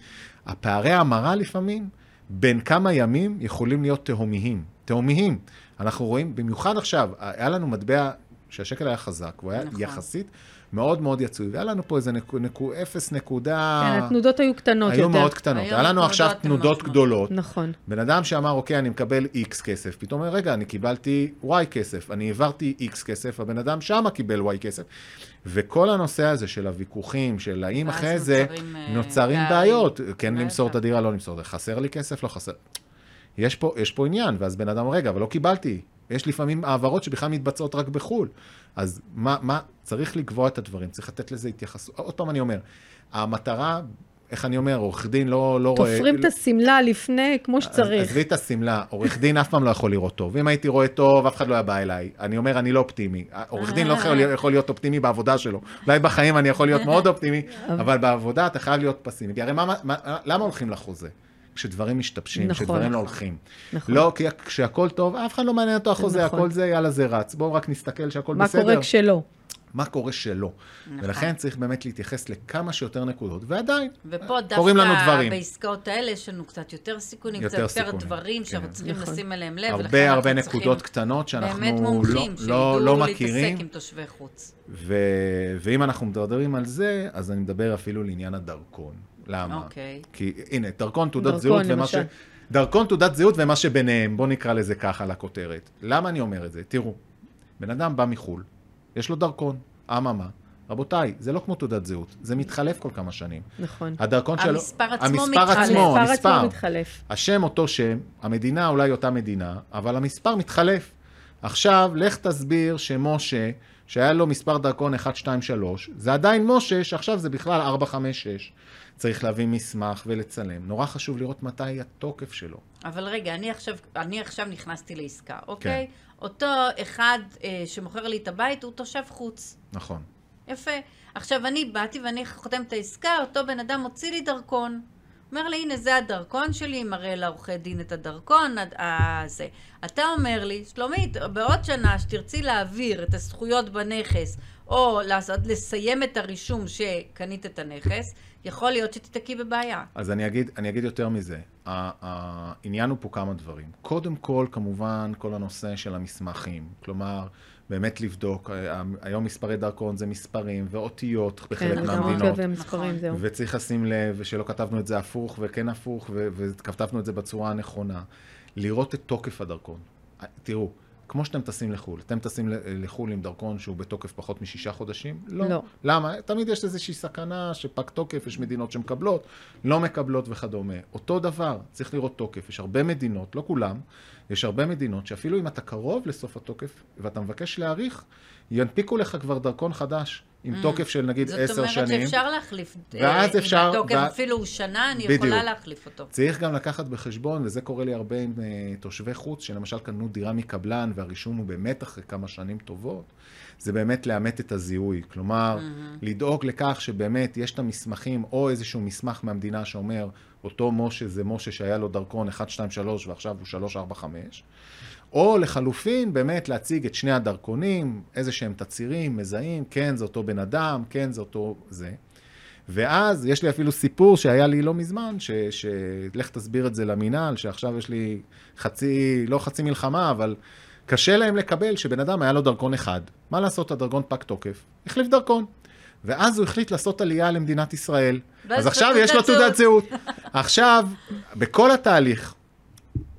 הפערי ההמרה לפעמים, בין כמה ימים יכולים להיות תהומיים. תהומיים. אנחנו רואים, במיוחד עכשיו, היה לנו מטבע שהשקל היה חזק, הוא היה נכון. יחסית מאוד מאוד יצוי, והיה לנו פה איזה נקו, נקו, אפס נקודה... כן, התנודות היו קטנות היו יותר. מאוד קטנות. היה לנו עכשיו תנודות. גדולות. נכון. בן אדם שאמר, אוקיי, אני מקבל X כסף, פתאום אומר, רגע, אני קיבלתי Y כסף, אני העברתי X כסף, הבן אדם שמה קיבל Y כסף. וכל הנושא הזה של הוויכוחים, של האם אחרי זה נוצרים, אה. בעיות, כן. למסור את הדירה, לא למסור, חסר לי כסף, לא חסר. יש פה, יש פה עניין, ואז בן אדם, רגע, אבל לא קיבלתי. יש לפעמים העברות שבכלל מתבצעות רק בחו"ל. אז מה, מה, צריך לקבוע את הדברים, צריך לתת לזה התייחסות. עוד פעם אני אומר, המטרה, איך אני אומר, עורך דין לא, לא רואה... תופרים את השמלה לפני, כמו שצריך. עזבי את השמלה, עורך דין אף פעם לא יכול לראות טוב. אם הייתי רואה טוב, אף אחד לא היה בא אליי. אני אומר, אני לא אופטימי. עורך דין לא יכול, יכול להיות אופטימי בעבודה שלו. אולי בחיים אני יכול להיות מאוד אופטימי, אבל בעבודה אתה חייב להיות פסימי. כי הרי מה, מה, למה הולכים לחוזה? כשדברים משתבשים, נכון. כשדברים לא הולכים. נכון. לא, כי כשהכול טוב, אף אחד לא מעניין אותו החוזה, נכון. הכל זה, יאללה, זה רץ. בואו רק נסתכל שהכל מה בסדר. קורה כשלא? מה קורה שלא. נכון. ולכן צריך באמת להתייחס לכמה שיותר נקודות, ועדיין, ופה קורים לנו דווקא דברים. בעסקאות האלה יש לנו קצת יותר סיכונים, יותר קצת יותר סיכונים, דברים שאנחנו כן. צריכים נכון. לשים אליהם לב, הרבה הרבה נקודות קטנות שאנחנו באמת לא, מומחים, לא, שידעו לא להתעסק מכירים. עם תושבי חוץ. ו... ואם אנחנו מדברים על זה, אז אני מדבר אפילו לעניין הדרכון. למה? אוקיי. כי הנה, דרכון, תעודת דרכון, זהות ומה ש... למשל. דרכון, תעודת זהות ומה שביניהם, בואו נקרא לזה ככה לכותרת. למה אני אומר את זה? תראו, בן אדם בא מחו"ל, יש לו דרכון, אממה, רבותיי, זה לא כמו תעודת זהות, זה מתחלף כל כמה שנים. נכון. הדרכון שלו... המספר עצמו המספר מתחלף. עצמו, המספר עצמו. מתחלף. השם אותו שם, המדינה אולי אותה מדינה, אבל המספר מתחלף. עכשיו, לך תסביר שמשה, שהיה לו מספר דרכון 1, 2, 3, זה עדיין משה, שעכשיו זה בכלל 4, 5, 6. צריך להביא מסמך ולצלם. נורא חשוב לראות מתי התוקף שלו. אבל רגע, אני עכשיו, אני עכשיו נכנסתי לעסקה, אוקיי? כן. אותו אחד אה, שמוכר לי את הבית הוא תושב חוץ. נכון. יפה. עכשיו, אני באתי ואני חותמת את העסקה, אותו בן אדם הוציא לי דרכון. אומר לי, הנה, זה הדרכון שלי, מראה לעורכי דין את הדרכון, עד- אה. אתה אומר לי, שלומית, בעוד שנה שתרצי להעביר את הזכויות בנכס, או לעשות, לסיים את הרישום שקנית את הנכס, יכול להיות שתתקעי בבעיה. אז אני אגיד, אני אגיד יותר מזה. העניין הוא פה כמה דברים. קודם כל, כמובן, כל הנושא של המסמכים. כלומר, באמת לבדוק, ה- היום מספרי דרכון זה מספרים ואותיות בחלק כן, זה גם מהמדינות. אותיות ומספרים, נכון. זהו. וצריך לשים לב שלא כתבנו את זה הפוך וכן הפוך, וכתבנו את זה בצורה הנכונה. לראות את תוקף הדרכון. תראו, כמו שאתם טסים לחו"ל, אתם טסים לחו"ל עם דרכון שהוא בתוקף פחות משישה חודשים? לא. למה? תמיד יש איזושהי סכנה שפג תוקף, יש מדינות שמקבלות, לא מקבלות וכדומה. אותו דבר, צריך לראות תוקף. יש הרבה מדינות, לא כולם, יש הרבה מדינות שאפילו אם אתה קרוב לסוף התוקף ואתה מבקש להאריך, ינפיקו לך כבר דרכון חדש, עם תוקף של נגיד עשר Mm. זאת שנים. אומרת שאפשר להחליף, ואז אה, אפשר- אם התוקף וה- אפילו שנה, אני בדיוק. יכולה להחליף אותו. צריך גם לקחת בחשבון, וזה קורה לי הרבה עם אה, תושבי חוץ, שלמשל קנו דירה מקבלן והרישום הוא באמת אחרי כמה שנים טובות, זה באמת לאמת את הזיהוי. כלומר, לדאוג לכך שבאמת יש את המסמכים, או איזשהו מסמך מהמדינה שאומר, אותו משה זה משה שהיה לו דרכון 1, 2, 3 ועכשיו הוא 3, 4, 5. או לחלופין, באמת להציג את שני הדרכונים, איזה שהם תצהירים, מזהים, כן, זה אותו בן אדם, כן, זה אותו זה. ואז יש לי אפילו סיפור שהיה לי לא מזמן, ש- שלך תסביר את זה למינהל, שעכשיו יש לי חצי, לא חצי מלחמה, אבל קשה להם לקבל שבן אדם היה לו דרכון אחד. מה לעשות, הדרכון פג תוקף? החליף דרכון. ואז הוא החליט לעשות עלייה למדינת ישראל. ואז אז עכשיו יש לו תעודת זהות. עכשיו, בכל התהליך,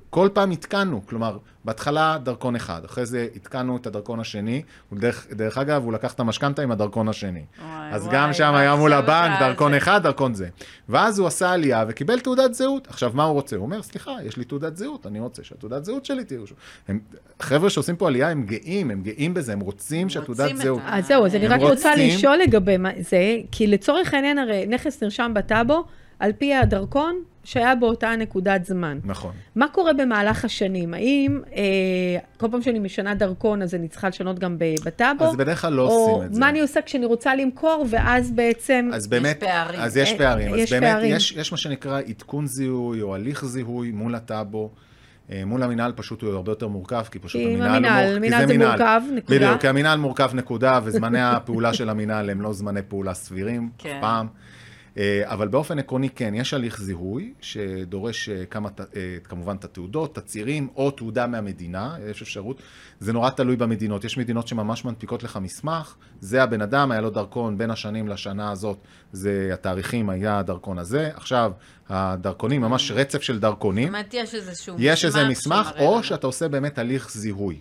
כל פעם עדכנו, כלומר, בהתחלה דרכון אחד, אחרי זה עדכנו את הדרכון השני, ודרך, דרך אגב, הוא לקח את המשכנתה עם הדרכון השני. וואי, אז וואי, גם שם היה מול הבנק, דרכון זה- אחד, דרכון זה. ואז הוא עשה עלייה וקיבל תעודת זהות. עכשיו, מה הוא רוצה? הוא אומר, סליחה, יש לי תעודת זהות, אני רוצה שהתעודת זהות שלי תהיה רשום. הם- חבר'ה שעושים פה עלייה, הם גאים, הם גאים בזה, הם רוצים שהתעודת זהות. אז זהו, אז אני רק רוצה רוצים- לשאול לגבי מה- זה, כי לצורך העניין הרי נכס נרשם בטאבו על פי הדרכון שהיה באותה נקודת זמן. נכון. מה קורה במהלך השנים? האם אה, כל פעם שאני משנה דרכון אז אני צריכה לשנות גם בטאבו? אז בדרך כלל לא או עושים את זה. מה אני עושה כשאני רוצה למכור ואז בעצם... אז באמת, פערים. אז יש אה, פערים. יש אז באמת, פערים. יש, יש מה שנקרא עדכון זיהוי או הליך זיהוי מול הטאבו. אה, מול המינהל פשוט הוא הרבה יותר מורכב, כי פשוט המינהל... המינהל, כי מינהל זה מורכב, נקודה. בדיוק, כי המינהל מורכב נקודה, וזמני הפעולה של המינהל הם לא זמני פעולה סבירים, כן. אף פעם. אה, אבל באופן עקרוני כן, יש הליך זיהוי שדורש אה, כמה, אה, כמובן את התעודות, תצהירים או תעודה מהמדינה, יש אפשרות. זה נורא תלוי במדינות. יש מדינות שממש מנפיקות לך מסמך, זה הבן אדם, היה לו דרכון בין השנים לשנה הזאת, זה התאריכים, היה הדרכון הזה. עכשיו, הדרכונים, ממש רצף של זאת דרכונים. אומרת, יש איזשהו יש איזה מסמך, או. שאתה עושה באמת הליך זיהוי.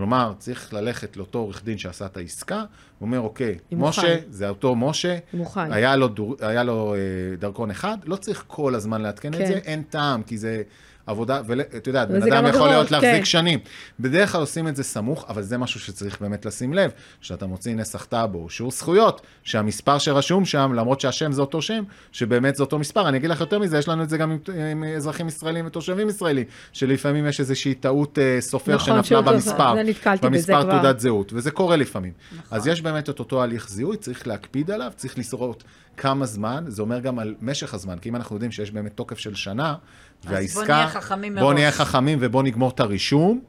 כלומר, צריך ללכת לאותו עורך דין שעשה את העסקה, הוא אומר, אוקיי, משה, מוכן. זה אותו משה, מוכן. היה לו, דור, היה לו אה, דרכון אחד, לא צריך כל הזמן לעדכן כן. את זה, אין טעם, כי זה עבודה, ואת יודעת, בן אדם יכול להיות להחזיק כן. שנים. בדרך כלל עושים את זה סמוך, אבל זה משהו שצריך באמת לשים לב, שאתה מוציא נסח טאבו, שיעור זכויות, שהמספר שרשום שם, למרות שהשם זה אותו שם, שבאמת זה אותו מספר. אני אגיד לך יותר מזה, יש לנו את זה גם עם, עם אזרחים ישראלים ותושבים ישראלים, שלפעמים יש איזושהי טעות אה, סופר נכון, שנפלה במספר, במספר. תעודת זהות, וזה קורה לפעמים. נכון. אז יש באמת את אותו הליך זיהוי, צריך להקפיד עליו, צריך לראות כמה זמן, זה אומר גם על משך הזמן, כי אם אנחנו יודעים שיש באמת תוקף של שנה, והעסקה... בוא נהיה חכמים בוא מראש. נהיה חכמים ובוא נגמור את הרישום,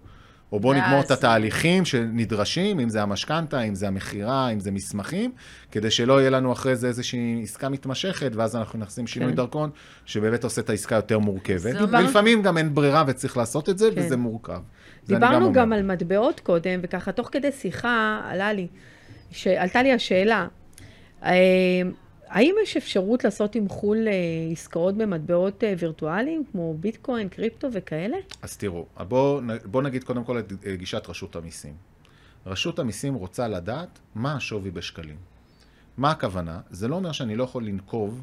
או בוא נגמור את התהליכים שנדרשים, אם זה המשכנתה, אם זה המכירה, אם זה מסמכים, כדי שלא יהיה לנו אחרי זה איזושהי עסקה מתמשכת, ואז אנחנו נכנסים שינוי כן. דרכון, שבאמת עושה את העסקה יותר מורכבת. אומר- ולפעמים גם אין ברירה וצריך לעשות את זה, כן. וזה מורכב. דיברנו אומר. גם על מטבעות קודם, וככה תוך כדי שיחה עלה לי, שעלתה לי השאלה, אה, האם יש אפשרות לעשות עם חו"ל אה, עסקאות במטבעות אה, וירטואליים, כמו ביטקוין, קריפטו וכאלה? אז תראו, בואו בוא נגיד קודם כל את גישת רשות המיסים. רשות המיסים רוצה לדעת מה השווי בשקלים. מה הכוונה? זה לא אומר שאני לא יכול לנקוב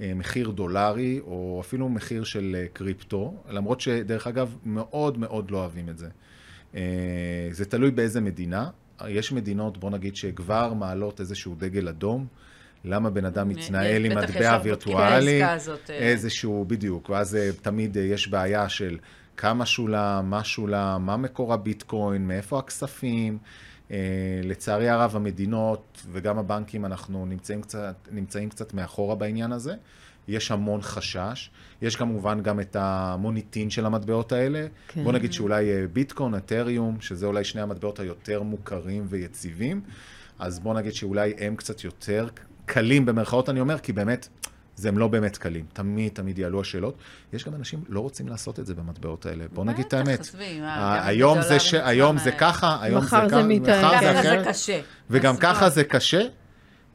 אה, מחיר דולרי, או אפילו מחיר של קריפטו, למרות שדרך אגב, מאוד מאוד לא אוהבים את זה. זה תלוי באיזה מדינה. יש מדינות, בוא נגיד, שכבר מעלות איזשהו דגל אדום. למה בן אדם מתנהל עם מטבע וירטואלי, אה. איזשהו, בדיוק, ואז אה, תמיד אה, יש בעיה של כמה שולם, מה שולם, מה מקור הביטקוין, מאיפה הכספים. לצערי הרב, המדינות וגם הבנקים, אנחנו נמצאים קצת, נמצאים קצת מאחורה בעניין הזה. יש המון חשש. יש כמובן גם את המוניטין של המטבעות האלה. כן. בוא נגיד שאולי ביטקוין, אתריום, שזה אולי שני המטבעות היותר מוכרים ויציבים, אז בוא נגיד שאולי הם קצת יותר קלים במרכאות, אני אומר, כי באמת, זה הם לא באמת קלים. תמיד, תמיד יעלו השאלות. יש גם אנשים לא רוצים לעשות את זה במטבעות האלה. בוא נגיד את האמת. היום זה, ש... היום זה. ככה, היום זה זה ככה. מחר זה ככה אחרת. וגם ככה. זה קשה,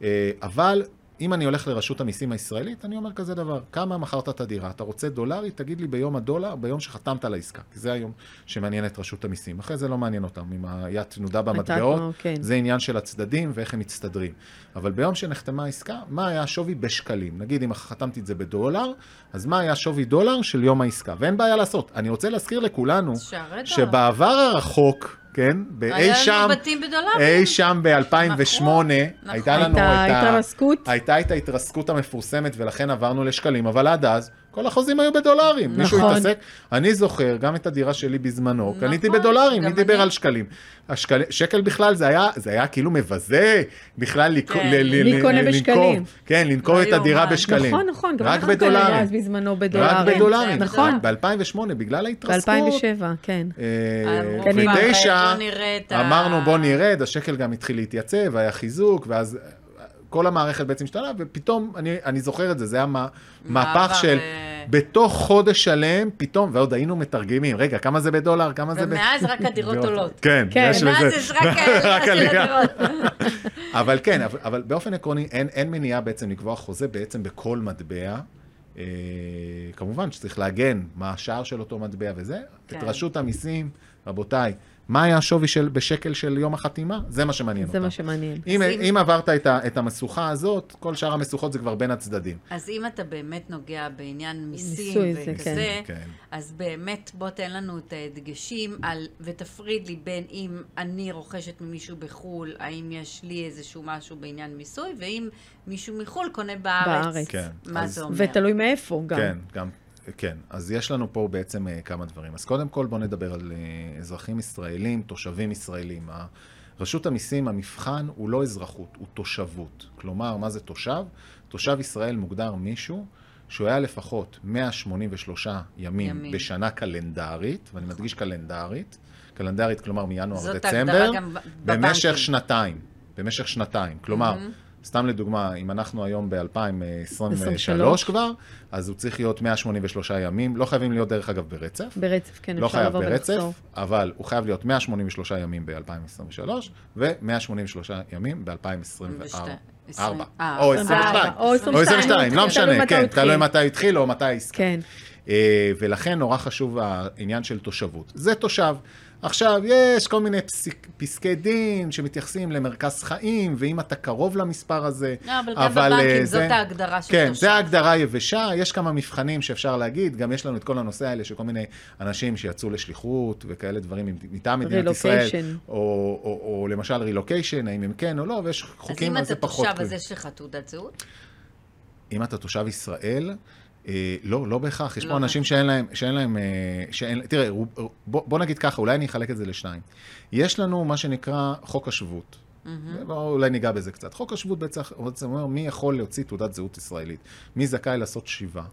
אה, אבל אם אני הולך לרשות המיסים הישראלית, אני אומר כזה דבר, כמה מכרת את הדירה? אתה רוצה דולרי? תגיד לי ביום הדולר, ביום שחתמת על העסקה, כי זה היום שמעניין את רשות המיסים. אחרי זה לא מעניין אותם, אם היד תנודה במטבעות, כן. זה עניין של הצדדים ואיך הם מצטדרים. אבל ביום שנחתמה העסקה, מה היה השווי בשקלים? נגיד אם חתמתי את זה בדולר, אז מה היה שווי דולר של יום העסקה? ואין בעיה לעשות. אני רוצה להזכיר לכולנו. שבעבר הרחוק, כן, באי היה שם, לנו בתים בדולרים. אי שם ב-2008, נכון. הייתה לנו הייתה את ה... הייתה את ההתרסקות המפורסמת, ולכן עברנו לשקלים, אבל עד אז, כל החוזים היו בדולרים. נכון. מישהו התעסק, אני זוכר, גם את הדירה שלי בזמנו, נכון, קניתי בדולרים, מי דיבר אני. על שקלים? השקל... שקל בכלל, זה היה, זה היה כאילו מבזה, בכלל לק... כן. ל... ל... ל- קונה לנקוב- בשקלים? כן, לנקוב את הדירה יאומן. בשקלים. נכון, נכון, גם רק אנחנו קנינו. אז בזמנו בדולרים. רק בדולרים. נכון. ב-2008, בגלל ההתרסקות. ב-2007, כן. אה, אמרו קנינו. כבר, ותשע, בוא נראה את ה- אמרנו בוא נרד, השקל גם התחיל להתייצב, היה חיזוק, ואז כל המערכת בעצם השתנה, ופתאום, אני, אני זוכר את זה, זה היה מה- מהפך של, אה, בתוך חודש שלם, פתאום, ועוד היינו מתרגמים, רגע, כמה זה בדולר, כמה זה ב... ומאז רק הדירות עולות. כן, כן. יש מאז לזה. יש רק העלייה של. הדירות. אבל כן, אבל, אבל באופן עקרוני, אין, אין מניעה בעצם לקבוע חוזה בעצם בכל מטבע. אה, כמובן שצריך להגן מה השער של אותו מטבע וזה. כן. את רשות המיסים, רבותיי, מה היה השווי של, בשקל של יום החתימה? זה מה שמעניין זה אותם. מה שמעניין. אם, אם- אם עברת את, ה, את המשוכה הזאת, כל שאר המשוכות זה כבר בין הצדדים. אז אם אתה באמת נוגע בעניין מיסים זה, וכזה, כן. אז באמת בוא תן לנו את הדגשים על, ותפריד לי בין אם אני רוכשת ממישהו בחו"ל, האם יש לי איזשהו משהו בעניין מיסוי, ואם מישהו מחו"ל קונה בארץ. בארץ. כן. מה אז- זה אומר? ותלוי מאיפה גם. כן, גם, כן. אז יש לנו פה בעצם אה, כמה דברים. אז קודם כל בואו נדבר על אה, אזרחים ישראלים, תושבים ישראלים. רשות המיסים, המבחן הוא לא אזרחות, הוא תושבות. כלומר, מה זה תושב? תושב ישראל מוגדר מישהו שהוא היה לפחות 183 ימים, ימים. בשנה קלנדרית, ואני מדגיש קלנדרית, קלנדרית, כלומר מינואר זאת דצמבר, ההגדרה גם ב- במשך. שנתיים. במשך שנתיים. כלומר, סתם לדוגמה, אם אנחנו היום ב-2023 כבר, אז הוא צריך להיות 183 ימים, לא חייבים להיות דרך אגב ברצף. ברצף, כן, לא אפשר לבוא ברצף, ולחזור. אבל הוא חייב להיות 183 ימים ב-2023, ו-183 ימים ב-2024. עשרים- אה, או 24, 22. או 22, או 22, לא משנה, כן. תלוי מתי התחיל או מתי העסקה. כן. אה, ולכן נורא חשוב העניין של תושבות. זה תושב. עכשיו, יש כל מיני פסיק, פסקי דין שמתייחסים למרכז חיים, ואם אתה קרוב למספר הזה, לא, אבל גם בבנקים אה, זאת זה- ההגדרה של כן, תושב. זה ההגדרה היבשה, יש כמה מבחנים שאפשר להגיד, גם יש לנו את כל הנושא האלה של כל מיני אנשים שיצאו לשליחות וכאלה דברים מטעם מדינת ישראל, Relocation. או, או, או למשל רילוקיישן, האם הם כן או לא, ויש אז חוקים אם על זה אתה פחות. תושב, אז. יש לך תעודת זהות? אם אתה תושב ישראל, אה, לא, לא בהכרח. יש לא פה אנשים שאין להם, שאין להם, אה, שאין, תראה, רוב- בוא, בוא נגיד ככה, אולי אני אחלק את זה לשניים. יש לנו מה שנקרא חוק השבות. בוא, אולי ניגע בזה קצת. חוק השבות בעצם אומר מי יכול להוציא תעודת זהות ישראלית, מי זכאי לעשות שיבה.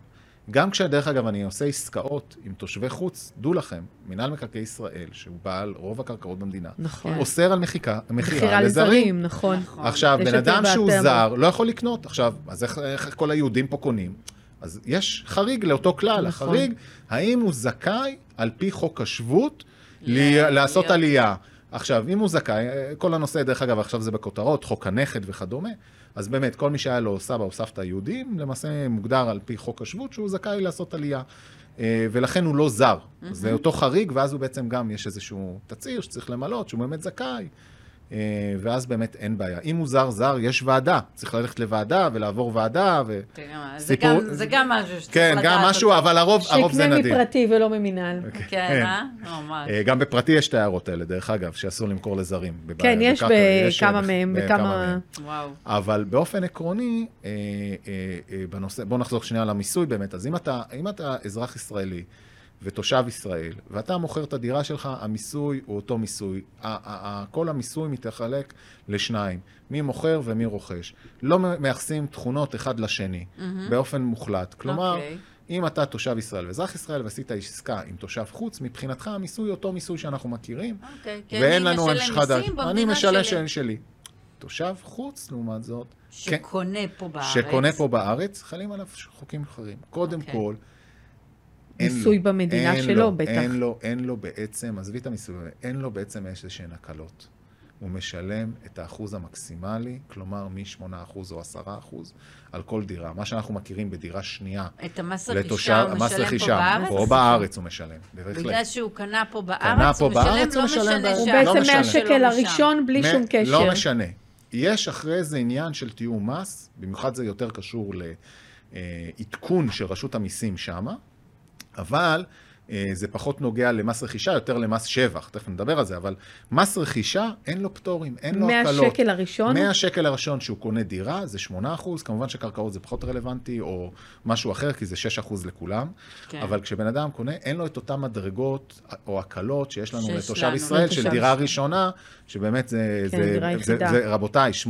גם כשדרך אגב אני עושה עסקאות עם תושבי חוץ, דעו לכם, מינהל מקרקעי ישראל, שהוא בעל רוב הקרקעות במדינה, נכון. אוסר על מחיקה, מכירה לזרים. לזרים, נכון. נכון. עכשיו, בן אדם שהוא. זר לא יכול לקנות. עכשיו, אז איך, איך כל היהודים פה קונים? אז יש חריג לאותו כלל. נכון. החריג, האם הוא זכאי, על פי חוק השבות, ל- לעשות להיות- עלייה. עכשיו, אם הוא זכאי, כל הנושא, דרך אגב, עכשיו זה בכותרות, חוק הנכד וכדומה, אז באמת, כל מי שהיה לו סבא או סבתא יהודים, למעשה מוגדר על פי חוק השבות שהוא זכאי לעשות עלייה. אה, ולכן הוא לא זר. זה אותו חריג, ואז הוא בעצם גם, יש איזשהו תצהיר שצריך למלות, שהוא באמת זכאי. אה, ואז באמת אין בעיה. אם הוא זר זר, יש ועדה, צריך ללכת לוועדה ולעבור ועדה, ו... זה סיפור- גם- זה גם משהו שצריך כן, לדעת גם משהו. אבל הרוב הרוב זה שיקנה נדיר. מפרטי ולא ממינהל. כן, אה? ממש. אה, גם בפרטי יש את ההערות האלה, דרך אגב, שאסור למכור לזרים. כן, יש יש, בכמה אה, מהם, בכמה. וואו. אבל באופן עקרוני, אה, אה, אה, בנושא, בואו נחזור שנייה למיסוי באמת. אז אם אתה, אם אתה אזרח ישראלי ותושב ישראל, ואתה מוכר את הדירה שלך, המיסוי הוא אותו מיסוי. כל המיסוי מתחלק לשניים, מי מוכר ומי רוכש. לא מייחסים תכונות אחד לשני, באופן מוחלט. כלומר, אוקיי. אם אתה תושב ישראל ואזרח ישראל ועשית עסקה עם תושב חוץ, מבחינתך המיסוי אותו מיסוי שאנחנו מכירים, אוקיי, כי ואין לנו עונש חדש. אני משלם. של שלי. תושב חוץ, לעומת זאת, כן, שקונה פה בארץ. שקונה פה בארץ, חלים עליו חוקים אחרים. קודם אוקיי. כל, מיסוי לו- במדינה אין שלו, לו- בטח. אין לו, אין לו בעצם, עזבי את המיסוי, אין לו בעצם איזה שהן הקלות. הוא משלם את האחוז המקסימלי, כלומר מ-8% או 10% על כל דירה. מה שאנחנו מכירים בדירה שנייה את המס רכישה הוא משלם פה רכישה, בארץ? פה בארץ הוא משלם, בהחלט. בגלל שהוא קנה פה בארץ, קנה פה הוא משלם, בארץ, הוא לא משלם. הוא לא בעצם משנה. מהשקל שלו הראשון בלי מ- שום קשר. לא משנה. יש אחרי זה עניין של תיאום מס, במיוחד זה יותר קשור לעדכון של רשות המיסים שמה, אבל זה פחות נוגע למס רכישה, יותר למס שבח, תכף נדבר על זה, אבל מס רכישה, אין לו פטורים, אין לו הקלות. מהשקל הראשון? מהשקל הראשון שהוא קונה דירה, זה 8%, כמובן שקרקעות זה פחות רלוונטי, או משהו אחר, כי זה 6% לכולם. כן. אבל כשבן אדם קונה, אין לו את אותן מדרגות או הקלות שיש לנו שיש לתושב לנו, ישראל, לתושב של דירה. ראשונה, שבאמת זה, כן, זה, זה, יחידה. זה, רבותיי, 8%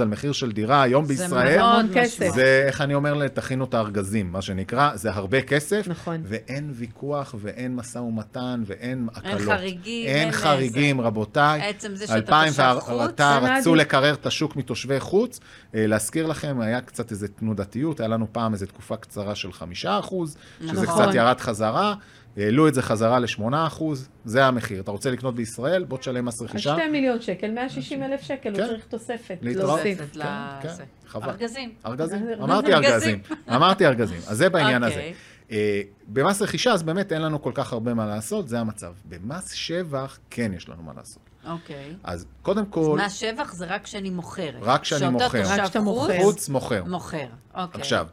על מחיר של דירה היום זה בישראל, מאוד כסף. זה, איך אני אומר, תכינו את הארגזים, מה שנקרא, זה הרבה כסף, נכון. ואין ויכוח ואין משא ומתן ואין הקלות. חריגים, אין אין חריגים, רבותיי. עצם זה שאתה 2000 תושב חוץ, ואתה זה רצו מעדיף. לקרר את השוק מתושבי חוץ. אה, להזכיר לכם, היה קצת איזו תנודתיות, היה לנו פעם איזו תקופה קצרה של חמישה אחוז, שזה נכון. קצת ירד חזרה. העלו את זה חזרה ל-8 אחוז, זה המחיר. אתה רוצה לקנות בישראל, בוא תשלם מס על רכישה. 2 מיליון שקל, 160 אלף שקל, כן. הוא צריך תוספת. להתראות. להוסיף. תוספת כן, לזה. כן, חבל. ארגזים. ארגזים? ארגזים. אמרתי ארגזים. אמרתי ארגזים. אז זה בעניין הזה. אה, במס רכישה, אז באמת אין לנו כל כך הרבה מה לעשות, זה המצב. במס שבח, כן יש לנו מה לעשות. אוקיי. אז קודם כל, מס שבח זה רק כשאני מוכרת. רק כשאני מוכר. רק כשאתה מוכר. חוץ מוכר. מוכר. אוקיי. עכשיו,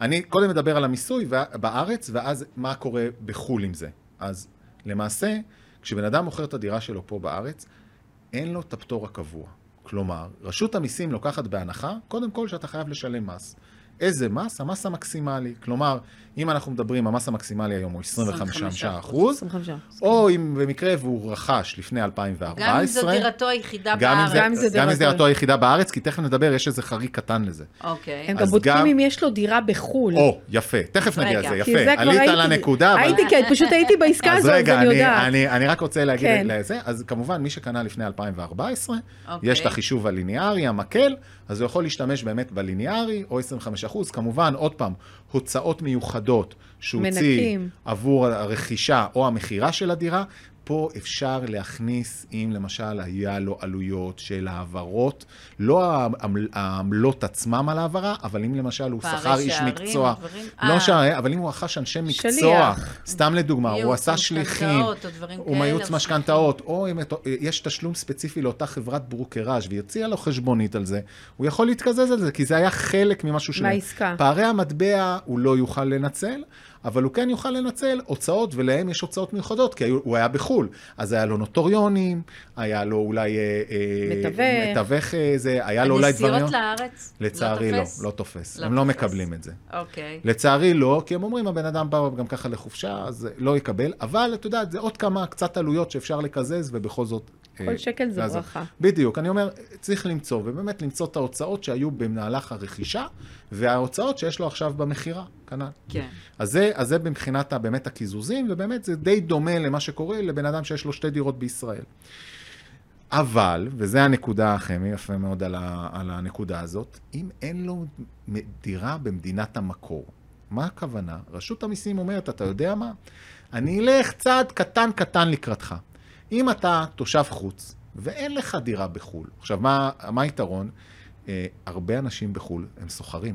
אני קודם מדבר על המיסוי בארץ, ואז מה קורה בחו"ל עם זה. אז למעשה, כשבן אדם מוכר את הדירה שלו פה בארץ, אין לו את הפטור הקבוע. כלומר, רשות המיסים לוקחת בהנחה, קודם כל שאתה חייב לשלם מס. איזה מס? המס המקסימלי. כלומר, אם אנחנו מדברים, המס המקסימלי היום הוא 25 אחוז, 25. או אם במקרה והוא רכש לפני 2014. גם אם זו דירתו היחידה גם בארץ. זה- גם אם זה גם אם זה דירתו. היחידה בארץ, כי תכף נדבר, יש איזה חריג קטן לזה. אוקיי. הם אז גם בודקים אם יש לו דירה בחו"ל. או, יפה, תכף נגיע לזה, כי זה יפה. כבר עלית הייתי- על הנקודה, אבל... הייתי, כן, פשוט הייתי בעסקה אז הזאת, אז רגע, אני אני, יודעת. אני, אני רק רוצה להגיד כן. לזה, אז כמובן, מי שקנה לפני 2014, אוקיי. יש את החישוב הליניארי, המקל, אז הוא יכול להשתמש באמת בליניארי, או 25 אחוז. כמובן, עוד פעם, הוצאות מיוחדות שהוא הוציא. עבור הרכישה או המכירה של הדירה, פה אפשר להכניס, אם למשל היה לו עלויות של העברות, לא העמל- העמלות עצמם על העברה, אבל אם למשל הוא שכר איש מקצוע, דברים- לא אה. שערי, אבל אם הוא רכש אנשי מקצוע. סתם לדוגמה, הוא עשה שליחים, הוא או משכנתאות, או אם יש תשלום ספציפי לאותה חברת ברוקראז' והיא הציעה לו חשבונית על זה, הוא יכול להתקזז על זה, כי זה היה חלק ממשהו שלהם. מהעסקה. פערי המטבע הוא לא יוכל לנצל, אבל הוא כן יוכל לנצל הוצאות, ולהם יש הוצאות מיוחדות, כי הוא היה בחו"ל. אז היה לו נוטוריונים, היה לו אולי... אה, אה, מתווך. מתווך אה, זה, היה לו אולי דברים... הנסיעות לארץ? לצערי לא? לא תופס. לא הם לא. מקבלים את זה. אוקיי. לצערי לא, כי הם אומרים, הבן אדם בא גם ככה לחופשה, אז לא יקבל, אבל את יודעת, זה עוד כמה קצת עלויות שאפשר לקזז, ובכל זאת... כל שקל זה. ברכה. בדיוק, אני אומר, צריך למצוא, ובאמת למצוא את ההוצאות שהיו במהלך הרכישה, וההוצאות שיש לו עכשיו במכירה, כנ"ל. כן. אז זה, אז זה מבחינת באמת הקיזוזים, ובאמת זה די דומה למה שקורה לבן אדם שיש לו שתי דירות בישראל. אבל, וזה הנקודה, חמי, יפה מאוד על, ה, על הנקודה הזאת, אם אין לו דירה במדינת המקור, מה הכוונה? רשות המיסים אומרת, אתה יודע מה? אני אלך צעד קטן קטן לקראתך. אם אתה תושב חוץ ואין לך דירה בחו"ל, עכשיו, מה, מה היתרון? אה, הרבה אנשים בחו"ל הם סוחרים.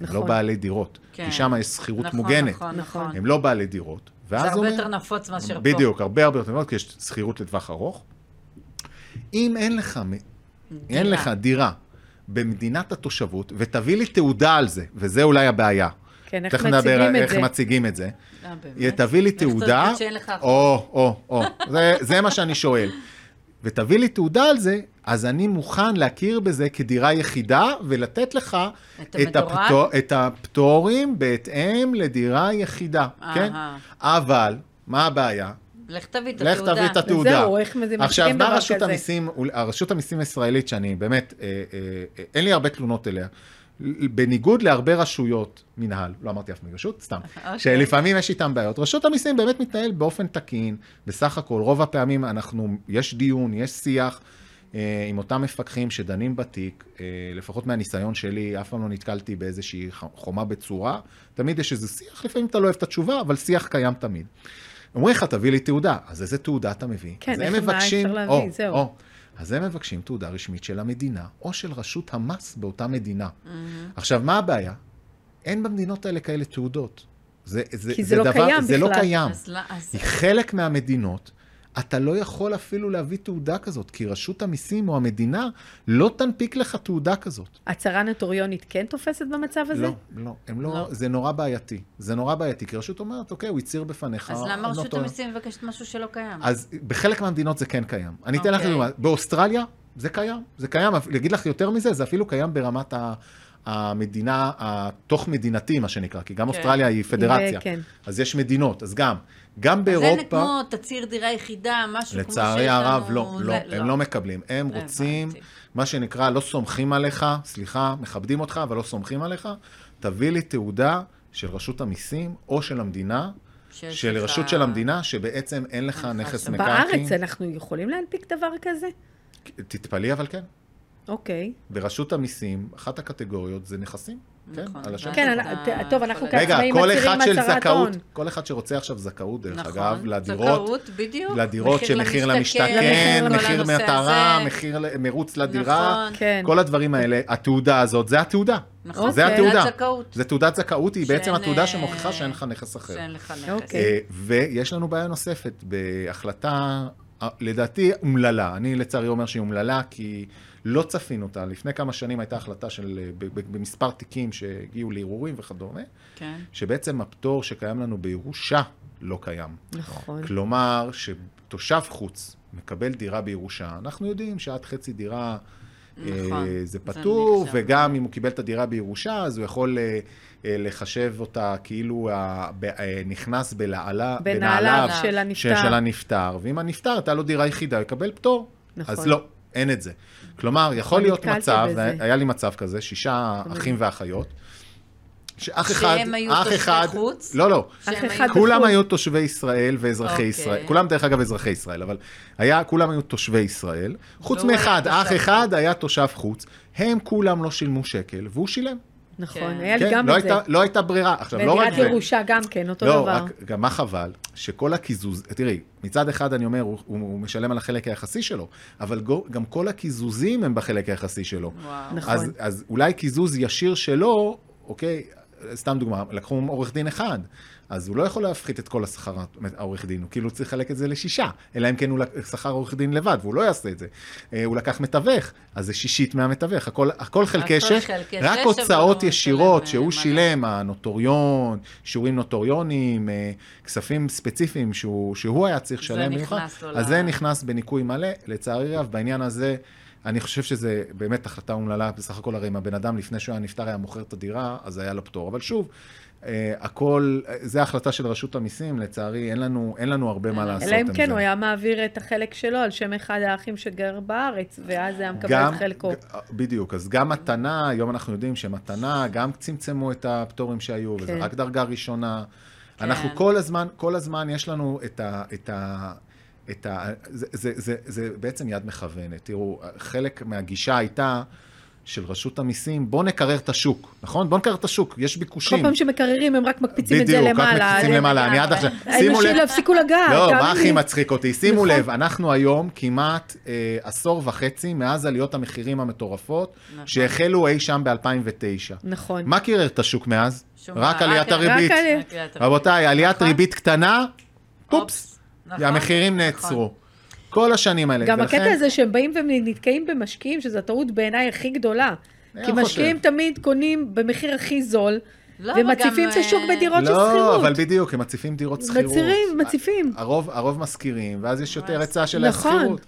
הם לא נכון. בעלי דירות. כן. כי שם יש שכירות נכון, מוגנת. נכון, נכון. הם לא בעלי דירות. זה הרבה אומר- יותר נפוץ מאשר פה. בדיוק, הרבה הרבה יותר נפוץ, כי יש שכירות לטווח ארוך. אם אין לך, מ- אין לך דירה במדינת התושבות, ותביא לי תעודה על זה, וזה אולי הבעיה. כן, איך נדבר מציגים על את איך זה. מציגים את זה. אה, באמת? תביא לי איך תעודה? או, או, או, זה, זה מה שאני שואל. ותביא לי תעודה על זה, אז אני מוכן להכיר בזה כדירה יחידה, ולתת לך את את? הפטור, את הפטורים בהתאם לדירה יחידה, כן? אהה. אבל, מה הבעיה? לך תביא את לך התעודה. תביא את התעודה. זהו, איך מזה- עכשיו, מציגים באה דבר רשות כזה? המיסים, הישראלית, שאני באמת, אה, אה, אה, אין לי הרבה תלונות אליה. בניגוד להרבה רשויות מנהל, לא אמרתי אף רשות, סתם, אוקיי. שלפעמים יש איתם בעיות. רשות המיסים באמת מתנהל באופן תקין, בסך הכל, רוב הפעמים אנחנו, יש דיון, יש שיח אה, עם אותם מפקחים שדנים בתיק, אה, לפחות מהניסיון שלי, אף פעם לא נתקלתי באיזושהי חומה בצורה, תמיד יש איזה שיח, לפעמים אתה לא אוהב את התשובה, אבל שיח קיים תמיד. אומרים לך, תביא לי תעודה, אז איזה תעודה אתה מביא? כן, איך- הם מה מבקשים, אפשר להביא? או, זהו. או, אז הם מבקשים תעודה רשמית של המדינה, או של רשות המס באותה מדינה. עכשיו, מה הבעיה? אין במדינות האלה כאלה תעודות. זה, זה, כי זה לא דבר, קיים זה לא בכלל. קיים. אז לא- אז- חלק מהמדינות, אתה לא יכול אפילו להביא תעודה כזאת, כי רשות המיסים או המדינה לא תנפיק לך תעודה כזאת. הצהרה נוטריונית כן תופסת במצב הזה? לא, לא, הם לא, לא. זה נורא בעייתי. זה נורא בעייתי, כי רשות אומרת, אוקיי, הוא הצהיר בפניך. אז למה רשות נוטריון." המיסים מבקשת משהו שלא קיים? אז בחלק מהמדינות זה כן קיים. אני אתן לך אוקיי. דוגמא, באוסטרליה זה קיים, זה קיים, להגיד לך יותר מזה, זה אפילו קיים ברמת ה... המדינה, התוך מדינתי, מה שנקרא, כי גם כן. אוסטרליה היא פדרציה. כן. אז יש מדינות, אז גם, גם אז אין באירופה, כמו תצהיר דירה יחידה, משהו כמו שיש לצערי הרב, לנו- לא, זה- לא, הם לא מקבלים. הם רוצים, הבנתי. מה שנקרא, לא סומכים עליך, סליחה, מכבדים אותך, אבל לא סומכים עליך, תביא לי תעודה של רשות המיסים או של המדינה, של רשות של המדינה, שבעצם אין לך אין נכס. מקרקעין. בארץ אנחנו יכולים להנפיק דבר כזה? תתפלאי, אבל כן. אוקיי. ברשות המיסים, אחת הקטגוריות זה נכסים. כן, נכון. על השטח. כן, טוב, אנחנו כעצמאים כל מצהירים אחד של הצהרת זכאות, הון. כל אחד שרוצה עכשיו זכאות, דרך נכון, אגב, לדירות, זכאות, בדיוק. לדירות של מחיר למשתכן, מחיר מטרה. מחיר ל- מרוץ לדירה, נכון. כן. כל הדברים האלה, התעודה הזאת, זה התעודה. נכון, זה אוקיי. התעודה. תעודת זכאות. זה תעודת זכאות, היא בעצם התעודה אה, שמוכיחה שאין לך נכס אחר. שאין לך נכס. אוקיי. אה, ויש לנו בעיה נוספת, בהחלטה, אה, לדעתי, אומללה. אני לצערי אומר שהיא אומללה, כי לא צפינו אותה. לפני כמה שנים הייתה החלטה של, אה, במספר תיקים שהגיעו לערעורים וכדומה, כן. שבעצם הפטור שקיים לנו בירושה לא קיים. נכון. כלומר, שתושב חוץ מקבל דירה בירושה, אנחנו יודעים שעד חצי דירה נכון, אה, זה זה פטור, נחשב. וגם אם הוא קיבל את הדירה בירושה, אז הוא יכול אה, לחשב אותה כאילו נכנס בלעלה, בנעליו של של, הנפטר. של הנפטר, ואם הנפטר הייתה לו דירה יחידה, הוא יקבל פטור. נכון. אז לא, אין את זה. כלומר, יכול להיות מצב, בזה. היה לי מצב כזה, שישה אחים ואחיות, שאח אחד, שהם היו אח תושבי אחד, חוץ? לא, לא, אח אחד כולם בחו"ל. היו תושבי ישראל ואזרחי אוקיי. ישראל. כולם, דרך אגב, אזרחי ישראל, אבל היה, כולם היו תושבי ישראל. חוץ היה מאחד, אח אחד היה תושב חוץ. הם כולם לא שילמו שקל, והוא שילם. נכון, כן. היה לי כן, גם לא את זה. לא הייתה ברירה. עכשיו, לא רק בדירת זה. ירושה גם כן, אותו לא, דבר. רק, גם מה חבל? שכל הקיזוז, תראי, מצד אחד אני אומר, הוא, הוא, הוא משלם על החלק היחסי שלו, אבל גו, גם כל הקיזוזים הם בחלק היחסי שלו. וואו. נכון. אז, אז אולי קיזוז ישיר שלו, אוקיי, סתם דוגמה, לקחו עורך דין אחד, אז הוא לא יכול להפחית את כל השכר העורך דין, הוא כאילו צריך לחלק את זה לשישה, אלא אם כן הוא שכר עורך דין לבד, והוא לא יעשה את זה. אה, הוא לקח מתווך, אז זה שישית מהמתווך, הכל, הכל חלקי שש, רק הוצאות ישירות שהוא אה, שילם, הנוטוריון, שיעורים נוטוריונים, אה, כספים ספציפיים שהוא, שהוא היה צריך לשלם לו אז זה נכנס בניכוי מלא. לצערי רב, בעניין הזה, אני חושב שזה באמת החלטה אומללה, בסך הכל הרי אם הבן אדם לפני שהוא היה נפטר היה מוכר את הדירה, אז היה לו פטור. אבל שוב, אה, הכל, אה, זה החלטה של רשות המיסים, לצערי, אין לנו, אין לנו הרבה מה לעשות אלא עם אם זה. כן הוא היה מעביר את החלק שלו על שם אחד האחים שגר בארץ, ואז היה מקבל גם, את חלקו. ג- בדיוק, אז גם מתנה, היום אנחנו יודעים שמתנה, גם צמצמו את הפטורים שהיו, וזה כן. רק דרגה ראשונה. כן. אנחנו כל הזמן, כל הזמן יש לנו את ה... את ה את ה... זה, זה, זה, זה בעצם יד מכוונת. תראו, חלק מהגישה הייתה של רשות המיסים, בואו נקרר את השוק, נכון? בואו נקרר את השוק, יש כל ביקושים. פעם שמקררים הם רק מקפיצים את זה בדיוק, רק למעלה. מקפיצים למעלה. אני עד עכשיו, שימו לב, לא הפסיקו לגעת, לא, מה. הכי מצחיק אותי? שימו נכון. לב, אנחנו היום כמעט אה, עשור וחצי מאז עליות המחירים המטורפות, נכון. שהחלו אי שם ב-2009. נכון. מה קירר את השוק מאז? רק עליית הריבית. רק עלי- רק עליית הריבית. רבותיי, עליית נכון. ריבית קטנה, אופס, נכון, והמחירים נכון. נעצרו. כל השנים האלה. גם ולכן- הקטע הזה שהם באים ונתקעים במשקיעים, שזו הטעות בעיניי הכי גדולה. כי לא משקיעים חושב. תמיד קונים במחיר הכי זול, לא, ומציפים את השוק אה, בדירות של לא, שכירות. אבל בדיוק, הם מציפים דירות שכירות. מצירים, מציפים. הרוב, הרוב משכירים, ואז יש יותר ואז- היצע של נכון. השכירות.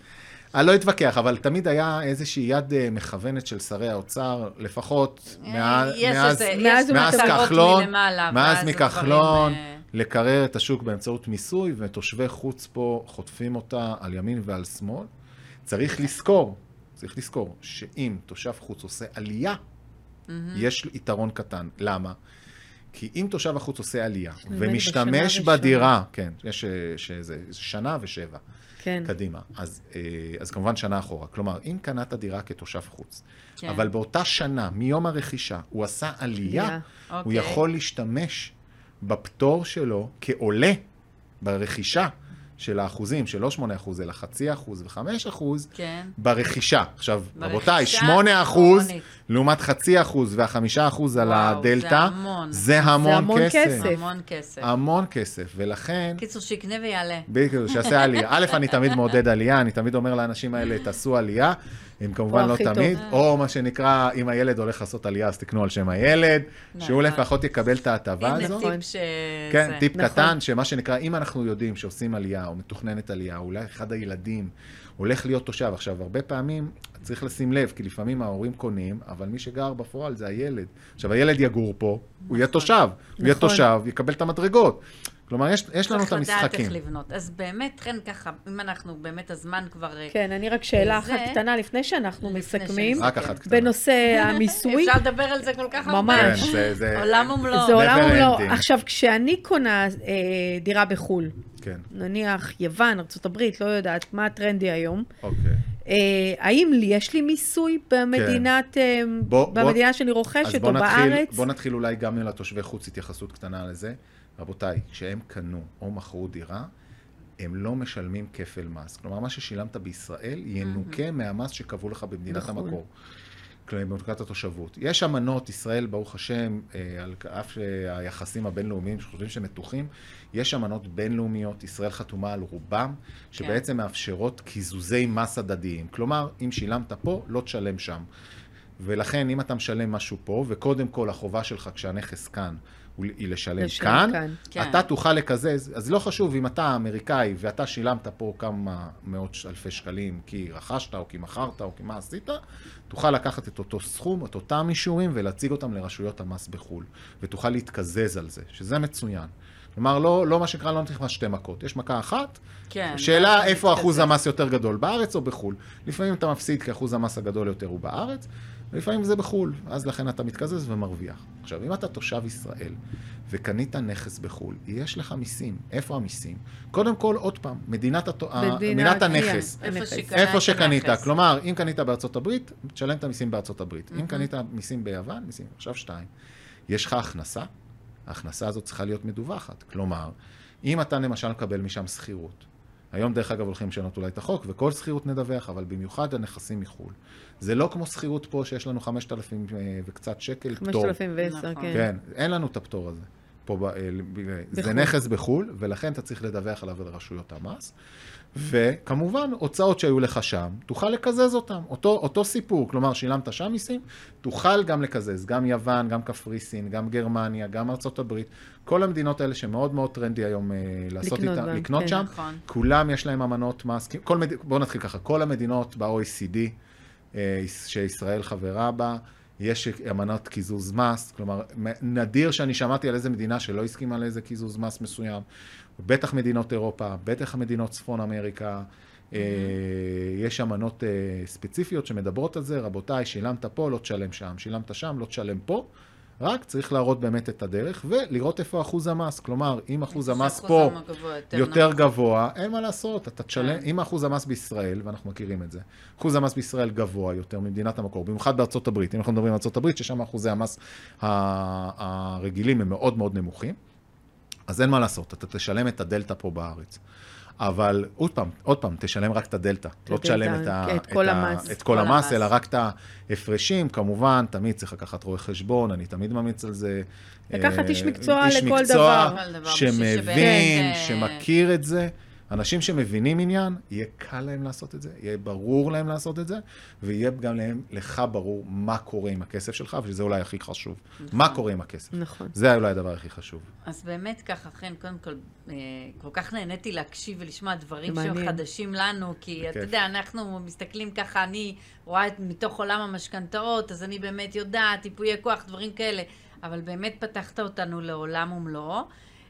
אני לא אתווכח, אבל תמיד היה איזושהי יד אה, מכוונת של שרי האוצר, לפחות אה, מאז, כחלון, מאז מכחלון, לקרר את השוק באמצעות מיסוי, ותושבי חוץ פה חוטפים אותה על ימין ועל שמאל. צריך לזכור, צריך לזכור, שאם תושב חוץ עושה עלייה, יש יתרון קטן. למה? כי אם תושב החוץ עושה עלייה, ומשתמש. בדירה, כן, יש אה, שזה זה שנה ושבע, כן. קדימה, אז, אה, אז כמובן שנה אחורה. כלומר, אם קנת דירה כתושב חוץ, כן. אבל באותה שנה, מיום הרכישה, הוא עשה עלייה, עלייה. הוא אוקיי. יכול להשתמש בפטור שלו כעולה ברכישה של האחוזים, של לא 8 אחוז, אלא חצי אחוז וחמש אחוז, כן. ברכישה. עכשיו, ברכישה רבותיי, 8 אחוז. לעומת חצי אחוז והחמישה אחוז על וואו, הדלתא, זה המון. זה המון המון כסף. כסף. המון כסף. המון כסף, ולכן, קיצור, שיקנה ויעלה. בדיוק, שיעשה עלייה. א', אני תמיד מעודד עלייה, אני תמיד אומר לאנשים האלה, תעשו עלייה. הם כמובן לא טוב. תמיד, או מה שנקרא, אם הילד הולך לעשות עלייה, אז תקנו על שם הילד, שהוא נכון. לפחות יקבל את ההטבה הנה הזו. טיפ ש... כן, זה. טיפ נכון. קטן, שמה שנקרא, אם אנחנו יודעים שעושים עלייה, או מתוכננת עלייה, או אולי אחד הילדים הולך להיות תושב. עכשיו, הרבה פעמים צריך לשים לב, כי לפעמים ההורים קונים, אבל מי שגר בפועל זה הילד. עכשיו, הילד יגור פה, הוא יהיה תושב. הוא יהיה נכון. תושב, יקבל את המדרגות. כלומר, יש, יש לנו את צריך לדעת המשחקים. איך לבנות. אז באמת, כן, ככה, אם אנחנו, באמת הזמן כבר... אה, כן, אני רק שאלה אחת קטנה לפני שאנחנו לפני מסכמים. רק אחת קטנה. בנושא המיסוי, אפשר לדבר על זה כל כך הרבה. ממש. כן, זה, זה... עולם ומלואו. זה עולם ומלואו. עכשיו, כשאני קונה אה, דירה בחו"ל, כן, נניח יוון, ארה"ב, לא יודעת מה הטרנדי היום, אוקיי. אה, האם לי- יש לי מיסוי במדינת, אה, בוא- בוא- במדינה שאני אז רוכשת, בוא או נתחיל, בארץ? בוא נתחיל אולי גם לתושבי חוץ התייחסות קטנה לזה. רבותיי, כשהם קנו או מכרו דירה, הם לא משלמים כפל מס. כלומר, מה ששילמת בישראל ינוכה מהמס שקבעו לך במדינת בחו"ל. המקור. כלומר, במדינת התושבות. יש אמנות, ישראל, ברוך השם, אה, על אף שהיחסים הבינלאומיים שחושבים שהם מתוחים, יש אמנות בינלאומיות, ישראל חתומה על רובם, שבעצם מאפשרות קיזוזי מס הדדיים. כלומר, אם שילמת פה, לא תשלם שם. ולכן, אם אתה משלם משהו פה, וקודם כל החובה שלך כשהנכס כאן, היא לשלם כאן, כאן. כן. אתה תוכל לקזז, אז לא חשוב אם אתה אמריקאי ואתה שילמת פה כמה מאות אלפי שקלים כי רכשת או כי מכרת או כי מה עשית, תוכל לקחת את אותו סכום, את אותם אישורים ולהציג אותם לרשויות המס בחו"ל, ותוכל להתקזז על זה, שזה מצוין. כלומר, לא, לא מה שנקרא, לא נכנס שתי מכות, יש מכה אחת, כן. שאלה איפה. אחוז המס יותר גדול, בארץ או בחו"ל. לפעמים אתה מפסיד כי אחוז המס הגדול יותר הוא בארץ, ולפעמים זה בחו"ל, אז לכן אתה מתקזז ומרוויח. עכשיו, אם אתה תושב ישראל וקנית נכס בחו"ל, יש לך מיסים. איפה המיסים? קודם כל, עוד פעם, מדינת, התו... מדינת- מדינת הנכס. איפה הנכס. איפה את שקנית, הנכס. כלומר, אם קנית בארצות הברית, תשלם את המיסים בארצות הברית. אם קנית מיסים ביוון, מיסים. עכשיו שתיים, יש לך הכנסה, ההכנסה הזאת צריכה להיות מדווחת. כלומר, אם אתה למשל מקבל משם שכירות, היום דרך אגב הולכים לשנות אולי את החוק, וכל שכירות נדווח, אבל במיוחד הנכסים מחו"ל. זה לא כמו שכירות פה שיש לנו 5,000 אה, וקצת שקל פטור. 5,010, נכון. כן. כן, אין לנו את הפטור הזה. פה, ב- אה, ב- זה בחו"ל. נכס בחו"ל, ולכן אתה צריך לדווח עליו לרשויות המס. וכמובן, הוצאות שהיו לך שם, תוכל לקזז אותם. אותו, אותו סיפור, כלומר, שילמת שם מיסים, תוכל גם לקזז. גם יוון, גם קפריסין, גם גרמניה, גם ארצות הברית. כל המדינות האלה שמאוד מאוד טרנדי היום אה, לעשות לקנות איתן, בהם, לקנות כן. שם, נכון. כולם יש להם אמנות מס. כל מד... בואו נתחיל ככה, כל המדינות ב-OECD, אה, שישראל חברה בה, יש אמנת קיזוז מס, כלומר, נדיר שאני שמעתי על איזה מדינה שלא הסכימה לאיזה קיזוז מס מסוים. בטח מדינות אירופה, בטח מדינות צפון אמריקה. אה, יש אמנות אה, ספציפיות שמדברות על זה, רבותיי, שילמת פה, לא תשלם שם, שילמת שם, לא תשלם פה. רק צריך להראות באמת את הדרך ולראות איפה אחוז המס. כלומר, אם אחוז המס פה יותר. גבוה, אין מה לעשות, אתה תשלם, כן. אם אחוז המס בישראל, ואנחנו מכירים את זה, אחוז המס בישראל גבוה יותר ממדינת המקור, במיוחד בארצות הברית, אם אנחנו מדברים על ארצות הברית, ששם אחוזי המס הרגילים הם מאוד מאוד נמוכים, אז אין מה לעשות, אתה תשלם את הדלתא פה בארץ. אבל עוד פעם, עוד פעם, תשלם רק את הדלתא. לא תשלם את, ה, את כל ה- המס. את כל המס. אלא רק את ההפרשים. כמובן, תמיד צריך לקחת רואה חשבון, אני תמיד ממליץ על זה. לקחת אה, איש מקצוע איש לכל מקצוע דבר. כל דבר, בשביל שמבין, שבאמת, אה, שמכיר את זה. אנשים שמבינים עניין, יהיה קל להם לעשות את זה, יהיה ברור להם לעשות את זה, ויהיה גם להם, לך ברור מה קורה עם הכסף שלך, שזה אולי הכי חשוב. נכון. מה קורה עם הכסף. נכון. זה אולי הדבר הכי חשוב. אז באמת ככה, חן, קודם כל, אה, כל כך נהניתי להקשיב ולשמוע דברים שהם. חדשים לנו, כי אתה. יודע, אנחנו מסתכלים ככה, אני רואה את מתוך עולם המשכנתאות, אז אני באמת יודעת, ייפויי כוח, דברים כאלה, אבל באמת פתחת אותנו לעולם ומלואו.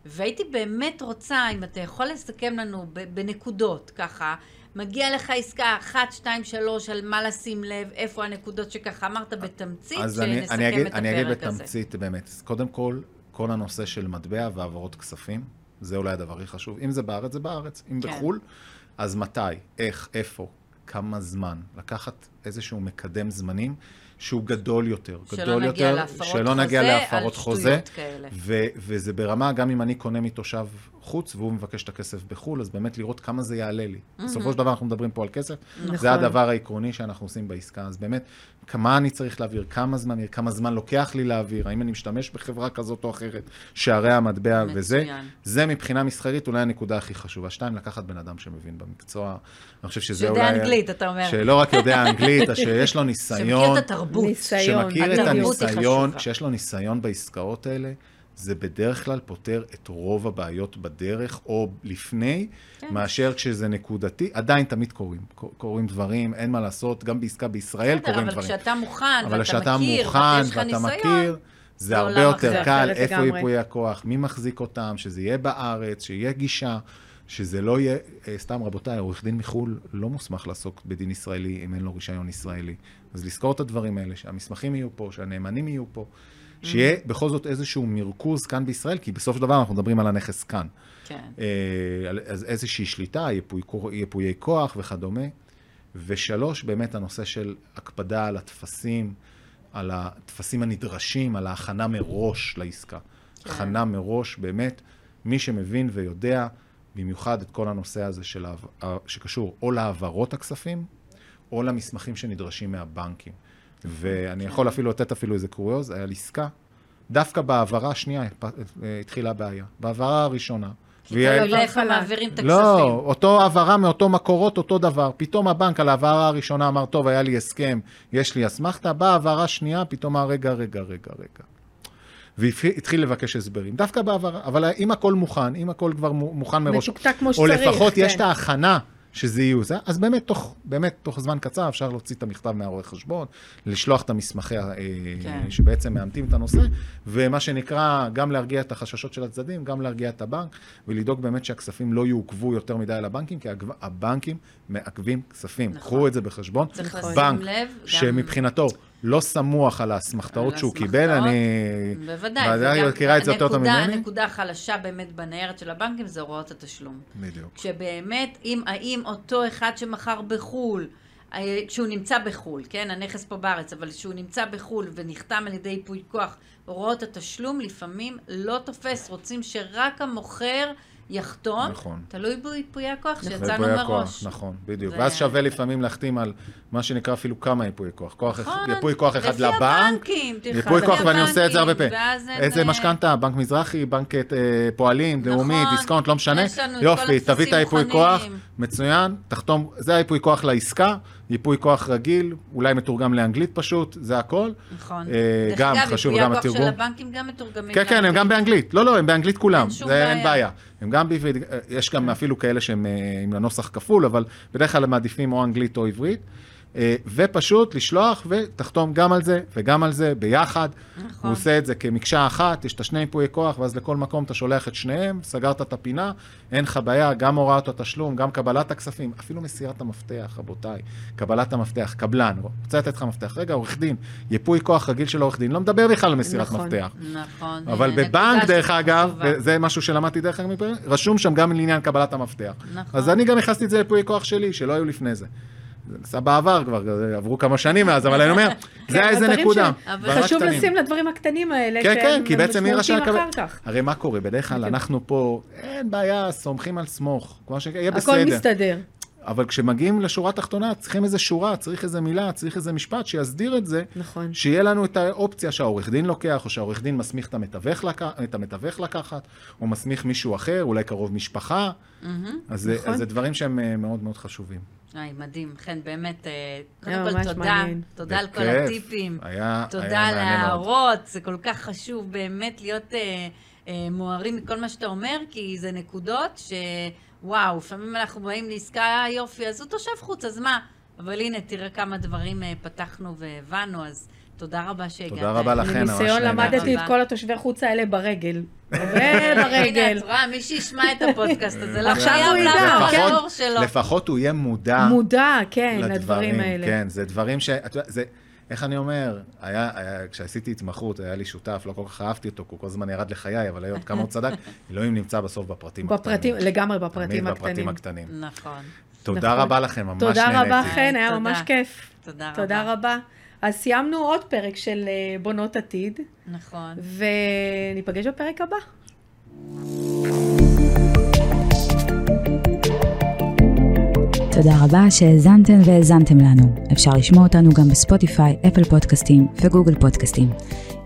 והייתי באמת רוצה, אם אתה יכול לסכם לנו בנקודות, ככה, מגיע לך עסקה אחת, שתיים, שלוש, על מה לשים לב, איפה הנקודות שככה אמרת בתמצית, אז אני, שנסכם אני, אגיד, את אני אגיד הפרק הזה. בתמצית, באמת. קודם כל, כל הנושא של מטבע והעברות כספים, זה אולי הדבר הכי חשוב. אם זה בארץ, זה בארץ. אם כן. בחו"ל, אז מתי, איך, איפה, כמה זמן. לקחת איזשהו מקדם זמנים שהוא גדול יותר. שלא גדול נגיע יותר, להפרות שלא נגיע להפרות חוזה. ו- וזה ברמה, גם אם אני קונה מתושב חוץ והוא מבקש את הכסף בחו"ל, אז באמת לראות כמה זה יעלה לי. בסופו של דבר אנחנו מדברים פה על כסף, נכון. זה הדבר העקרוני שאנחנו עושים בעסקה. אז באמת, כמה אני צריך להעביר, כמה זמן, כמה זמן לוקח לי להעביר, האם אני משתמש בחברה כזאת או אחרת, שערי המטבע וזה, מצוין. זה מבחינה מסחרית אולי הנקודה הכי חשובה. שתיים, לקחת בן אדם שמבין במקצוע. אני חושב שזה שיודע אולי... אנגלית, אתה אומר. שלא רק יודע אנגלית, שיש לו ניסיון. שמכיר את התרבות. ניסיון. שמכיר את הניסיון. שיש לו ניסיון בעסקאות האלה, זה בדרך כלל פותר את רוב הבעיות בדרך, או לפני, כן. מאשר כשזה נקודתי. עדיין תמיד קורים, קורים דברים, אין מה לעשות, גם בעסקה בישראל בסדר, קורים אבל דברים. כשאתה מוכן, אבל ואתה כשאתה מכיר, מוכן ויש לך ואתה ניסיון, מכיר, זה זה הרבה יותר. קל, איפה. ייפויי הכוח, מי מחזיק אותם, שזה יהיה בארץ, שיהיה גישה, שזה לא יהיה, אה, סתם רבותיי, עורך דין מחו"ל לא מוסמך לעסוק בדין ישראלי אם אין לו רישיון ישראלי. אז לזכור את הדברים האלה, שהמסמכים יהיו פה, שהנאמנים יהיו פה, שיהיה בכל זאת איזשהו מרכוז כאן בישראל, כי בסופו של דבר אנחנו מדברים על הנכס כאן. כן. אה, אז איזושהי שליטה, ייפוי, כוח- ייפויי כוח וכדומה. ושלוש, באמת הנושא של הקפדה על הטפסים, על הטפסים הנדרשים, על ההכנה מראש לעסקה. כן. הכנה מראש, באמת, מי שמבין ויודע, במיוחד את כל הנושא הזה של, שקשור או להעברות הכספים, או למסמכים שנדרשים מהבנקים. ואני יכול אפילו לתת אפילו איזה קוריוז, היה לי עסקה, דווקא בהעברה השנייה התחילה הבעיה. בהעברה הראשונה. תלוי הייתה- לאיפה חלק. מעבירים את הכספים. לא, אותו העברה מאותו מקורות, אותו דבר. פתאום הבנק על ההעברה הראשונה אמר, טוב, היה לי הסכם, יש לי אסמכתה, באה העברה שנייה, פתאום אמר, רגע, רגע, רגע, רגע. והתחיל לבקש הסברים, דווקא בהעברה, אבל אם הכל מוכן, אם הכל כבר מו- מוכן מראש, מתוקתק כמו או שצריך. לפחות יש כן. את ההכנה שזה יהיו זה, אז באמת תוך, באמת תוך זמן קצר אפשר להוציא את המכתב מהרואה חשבון, לשלוח את המסמכי, אה, כן. שבעצם מאמתים את הנושא, ומה שנקרא, גם להרגיע את החששות של הצדדים, גם להרגיע את הבנק, ולדאוג באמת שהכספים לא יעוכבו יותר מדי על הבנקים, כי הבנקים מעכבים כספים. נכון. קחו את זה בחשבון. צריך. לשים בנק לב, גם- שמבחינתו לא סמוך על האסמכתאות שהוא קיבל, אני... בוודאי. ודאי וגם מכירה את זה יותר טוב ממני. הנקודה החלשה באמת בניירת של הבנקים זה הוראות התשלום. בדיוק. שבאמת, אם, האם אותו אחד שמכר בחו"ל, אה, כשהוא נמצא בחו"ל, כן, הנכס פה בארץ, אבל כשהוא נמצא בחו"ל ונחתם על ידי ייפוי כוח, הוראות התשלום לפעמים לא תופס, רוצים שרק המוכר יחתום, נכון. תלוי בייפויי הכוח שיצאנו ייפוי הכוח, מראש. נכון, בדיוק. זה- ואז שווה לפעמים להחתים על מה שנקרא אפילו כמה ייפוי כוח. כוח נכון, ייפוי כוח אחד לבנק, הבנקים, ייפוי כוח, ואני עושה את זה הרבה פעמים. איזה אה, משכנתה, בנק מזרחי, בנק אה, פועלים, נכון, לאומי, דיסקאונט, לא משנה. יופי, תביא את הייפוי. כוח, מצוין, תחתום, זה הייפוי כוח לעסקה, ייפוי כוח רגיל, אולי מתורגם לאנגלית פשוט, זה הכל. נכון. אה, דרך גם אגב, חשוב ייפויי גם הכוח התרגום. של הבנקים גם מתורגמים. כן, כן, הם. גם באנגלית. לא, לא, הם באנגלית כולם. אין שום זה אין בעיה. בעיה. הם גם בעברית, יש גם אפילו כאלה שהם אה, עם הנוסח כפול, אבל בדרך כלל הם מעדיפים או אנגלית או עברית. אה, ופשוט לשלוח ותחתום גם על זה וגם על זה ביחד. נכון. הוא עושה את זה כמקשה אחת, יש את השני ייפויי כוח, ואז לכל מקום אתה שולח את שניהם, סגרת את הפינה, אין לך בעיה, גם הוראת התשלום, גם קבלת הכספים, אפילו מסירת המפתח, רבותיי. קבלת המפתח, קבלן, רוצה לתת לך מפתח. רגע, עורך דין, ייפוי כוח רגיל של עורך דין, לא מדבר בכלל על מסירת נכון. מפתח. נכון. אבל בבנק, דרך אגב, חשובה. וזה משהו שלמדתי דרך אגב רשום שם גם לעניין קבלת המפתח. נכון. אז אני גם הכנסתי את זה לפוי כוח שלי, שלא היו לפני זה. זה נעשה בעבר כבר, עברו כמה שנים מאז, אבל אני אומר, זה כן, איזה נקודה. חשוב. לשים לדברים הקטנים האלה, כן, כן, כי בעצם מי רשאי לקבל... הרי מה קורה? בדרך כלל כן. אנחנו פה, אין בעיה, סומכים על סמוך. כמו שיהיה הכל בסדר. מסתדר. אבל כשמגיעים לשורה התחתונה, צריכים איזה שורה, צריך איזה מילה, צריך איזה משפט שיסדיר את זה, נכון. שיהיה לנו את האופציה שהעורך דין לוקח, או שהעורך דין מסמיך את המתווך, לק... את המתווך לקחת, או מסמיך מישהו אחר, אולי קרוב משפחה. אז, זה- נכון. אז זה דברים שהם אה, מאוד מאוד חשובים. היי, מדהים. חן, באמת, אה, היה קודם כל תודה. תודה על כל. הטיפים. היה, תודה על. ההערות, זה כל כך חשוב באמת להיות אה, אה, מוארים מכל מה שאתה אומר, כי זה נקודות שוואו, לפעמים אנחנו באים לעסקה, יופי, אז הוא תושב חוץ, אז מה? אבל הנה, תראה כמה דברים פתחנו והבנו, אז תודה רבה שהגעת. תודה רבה לכן, ממש מניסיון נהניתי. למדתי את. כל התושבי חוץ האלה ברגל. הרבה הנה, ברגל. את רואה, מי שישמע את הפודקאסט הזה, לא עכשיו חייב לעבור שלו. לפחות הוא יהיה מודע מודע, כן, לדברים האלה. כן, זה דברים ש... את יודעת, זה... איך אני אומר, היה, היה, כשעשיתי התמחות, היה לי שותף, לא כל כך אהבתי אותו, כי הוא כל הזמן ירד לחיי, אבל היום כמה הוא צדק, אלוהים נמצא בסוף בפרטים בפרטים, הקטנים. לגמרי בפרטים תמיד בפרטים הקטנים. הקטנים. נכון. תודה נכון. רבה לכם, ממש נהניתי. תודה רבה, חן, היה תודה. ממש כיף. תודה רבה. אז סיימנו עוד פרק של אה, בונות עתיד, נכון. וניפגש בפרק הבא. תודה רבה שהאזנתן והאזנתם לנו. אפשר לשמוע אותנו גם בספוטיפיי, אפל פודקאסטים וגוגל פודקאסטים.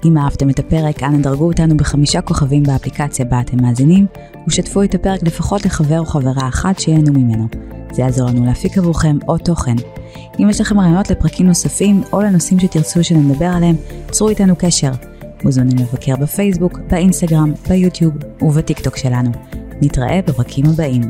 אם אהבתם את הפרק, אנא דרגו אותנו בחמישה כוכבים באפליקציה בה אתם מאזינים, ושתפו את הפרק לפחות לחבר או חברה אחת שיהנו ממנו. זה יעזור לנו להפיק עבורכם עוד תוכן. אם יש לכם רעיונות לפרקים נוספים, או לנושאים שתרצו שנדבר עליהם, צרו איתנו קשר. מוזמנים לבקר בפייסבוק, באינסטגרם, ביוטיוב ובטיקטוק שלנו. נתראה בפרקים הבאים.